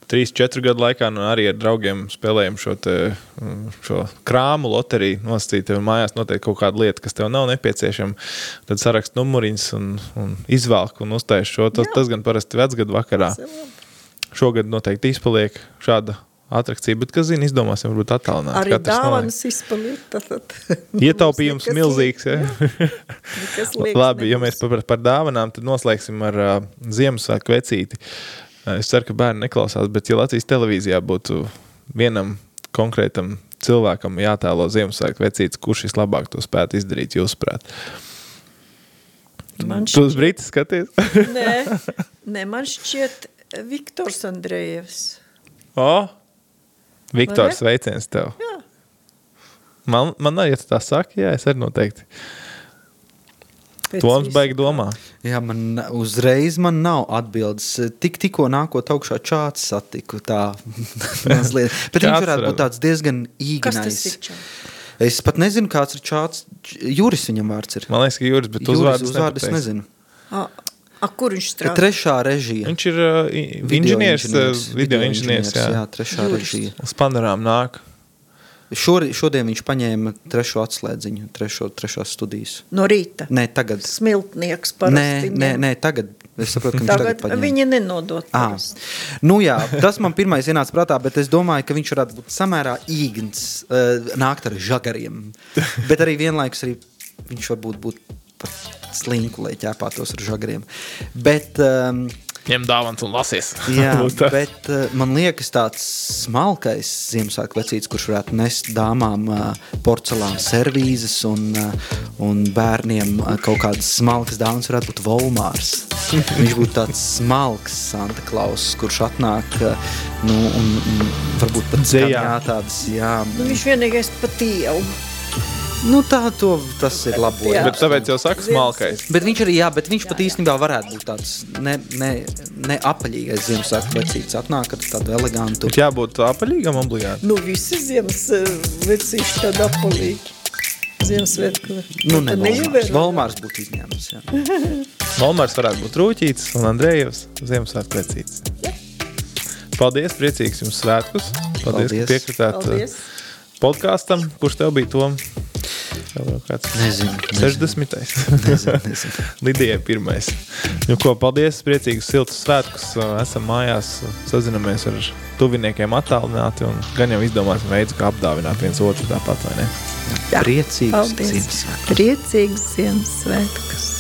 S1: 3-4 gadu laikā nu, arī ar draugiem spēlējam šo, te, mm, šo krāmu loteriju. Nosacīt, tev mājās noteikti kaut kāda lieta, kas tev nav nepieciešama. Tad sarakst numuriņus un, un izvelk un uztais šo. Tas, tas gan parasti vecgadu vakarā. Šogad noteikti izpaliek šāda atrakcija, bet, kas zina, izdomāsim, varbūt attālināt.
S2: Arī dāvanas tad (laughs)
S1: Ietaupījums milzīgs. Ja? (laughs) Labi, ja
S2: nebūs.
S1: mēs par, par dāvanām, tad noslēgsim ar uh, Ziemassvētku vecīti. Uh, Es ceru, ka bērni neklausās, bet ja Latvijas televīzijā būtu vienam konkrētam cilvēkam jātēlo Ziemassvētku vecītis, kurš vislabāk to spētu izdarīt, jūsuprāt?
S2: Man
S1: Tu uz Brītis skaties?
S2: Nē, nē, man šķiet Viktors Andrejevs.
S1: o, Viktors, sveiciens tev.
S2: Jā.
S1: Man, man arī, ja tu tā saki, jā, es arī noteikti.
S2: Pēc
S1: Toms
S2: visa
S1: baigi
S2: tā.
S1: domā.
S3: Jā, man uzreiz man nav atbildes. Tik, tikko nākot augšā čāts satiku tā (laughs) mazliet. Bet viņš varētu būt tāds diezgan
S2: Kas tas
S3: īgnais. Es pat nezinu, kāds ir čāts. Juris viņam vārds ir.
S1: Man liekas, ka Juris, bet
S3: Juris
S1: uzvārds
S3: uzvārdu es
S1: nepateiksi.
S3: nezinu.
S2: A, a, kur viņš strādā?
S3: trešā režija.
S1: Viņš ir uh, i- inženieris, uh, video inženieris. Jā,
S3: jā,
S1: jā.
S3: trešā
S2: Juris.
S3: režija.
S1: Uz panorām nāk.
S3: Šor, šodien viņš paņēma trešo atslēdziņu, trešo, trešās studijas.
S2: No rīta.
S3: Nē, tagad.
S2: Smiltnieks
S3: Nē,
S2: parasti.
S3: nē,
S2: ņem.
S3: nē, tagad. Es saprotu, ka tagad,
S2: Tagad viņi nenodot. Parasti.
S3: Nu, jā, tas man pirmais ienāca prātā, bet es domāju, ka viņš varētu būt samērā īgns, uh, nākt ar žagariem. Bet arī vienlaikus arī viņš varbūt būtu slinku, lai ķēpātos ar žagariem. Bet, um,
S1: Ņem dāvāns un lasies. (laughs)
S3: jā, bet uh, man liekas tāds smalkais Ziemassvētku vecīts, kurš varētu nest dāmām uh, porcelāna servīzes un, uh, un bērniem uh, kaut kādas smalkas dāvanas, varētu būt Volmārs. Viņš būtu tāds smalks Santa Klaus, kurš atnāk uh, nu, un, un varbūt pat
S1: Dzejā.
S3: jā, tāds, jā,
S2: Nu, viņš vienīgais pat ieauga.
S3: Nu tā to, tas ir
S2: Jā.
S3: labojums.
S1: Bet tāpēc jau saka, smalkais.
S3: Bet viņš arī, jā, bet viņš pat īstenībā varētu būt tāds ne, ne, ne apaļīgais Ziemassvētku vecīts. Atnāk ar tādu elegantu.
S1: Bet jābūt apaļīgam obligāti.
S2: Nu, visi ziemas eh, vecīši tādi apolīgi. Ziemassvētku.
S3: Nu, ne, Volmārs. Volmārs būtu izņēmums. Jā. (laughs)
S1: Valmārs varētu būt rūķīts un Andrejevs Ziemassvētku vecīts. Paldies, priecīgs jums svētkus. Paldies, Paldies.
S3: Paldies.
S1: ka piekritāt
S2: Paldies.
S1: uh, podkāstam. Kurš tev bija Tom? Tev jau kāds
S3: Nezinu.
S1: 60.
S3: Nezinu, (laughs) nezinu.
S1: Lidijai pirmais. Nu, ko, paldies, priecīgus siltus svētkus. Esam mājās, sazinamies ar tuviniekiem attālināti un gan jau izdomāsim veidu, kā apdāvināt viens otru tāpat, vai ne?
S2: Jā.
S3: Priecīgs
S2: Paldies.
S3: Ziemassvētku.
S2: Priecīgs Ziemassvētkus.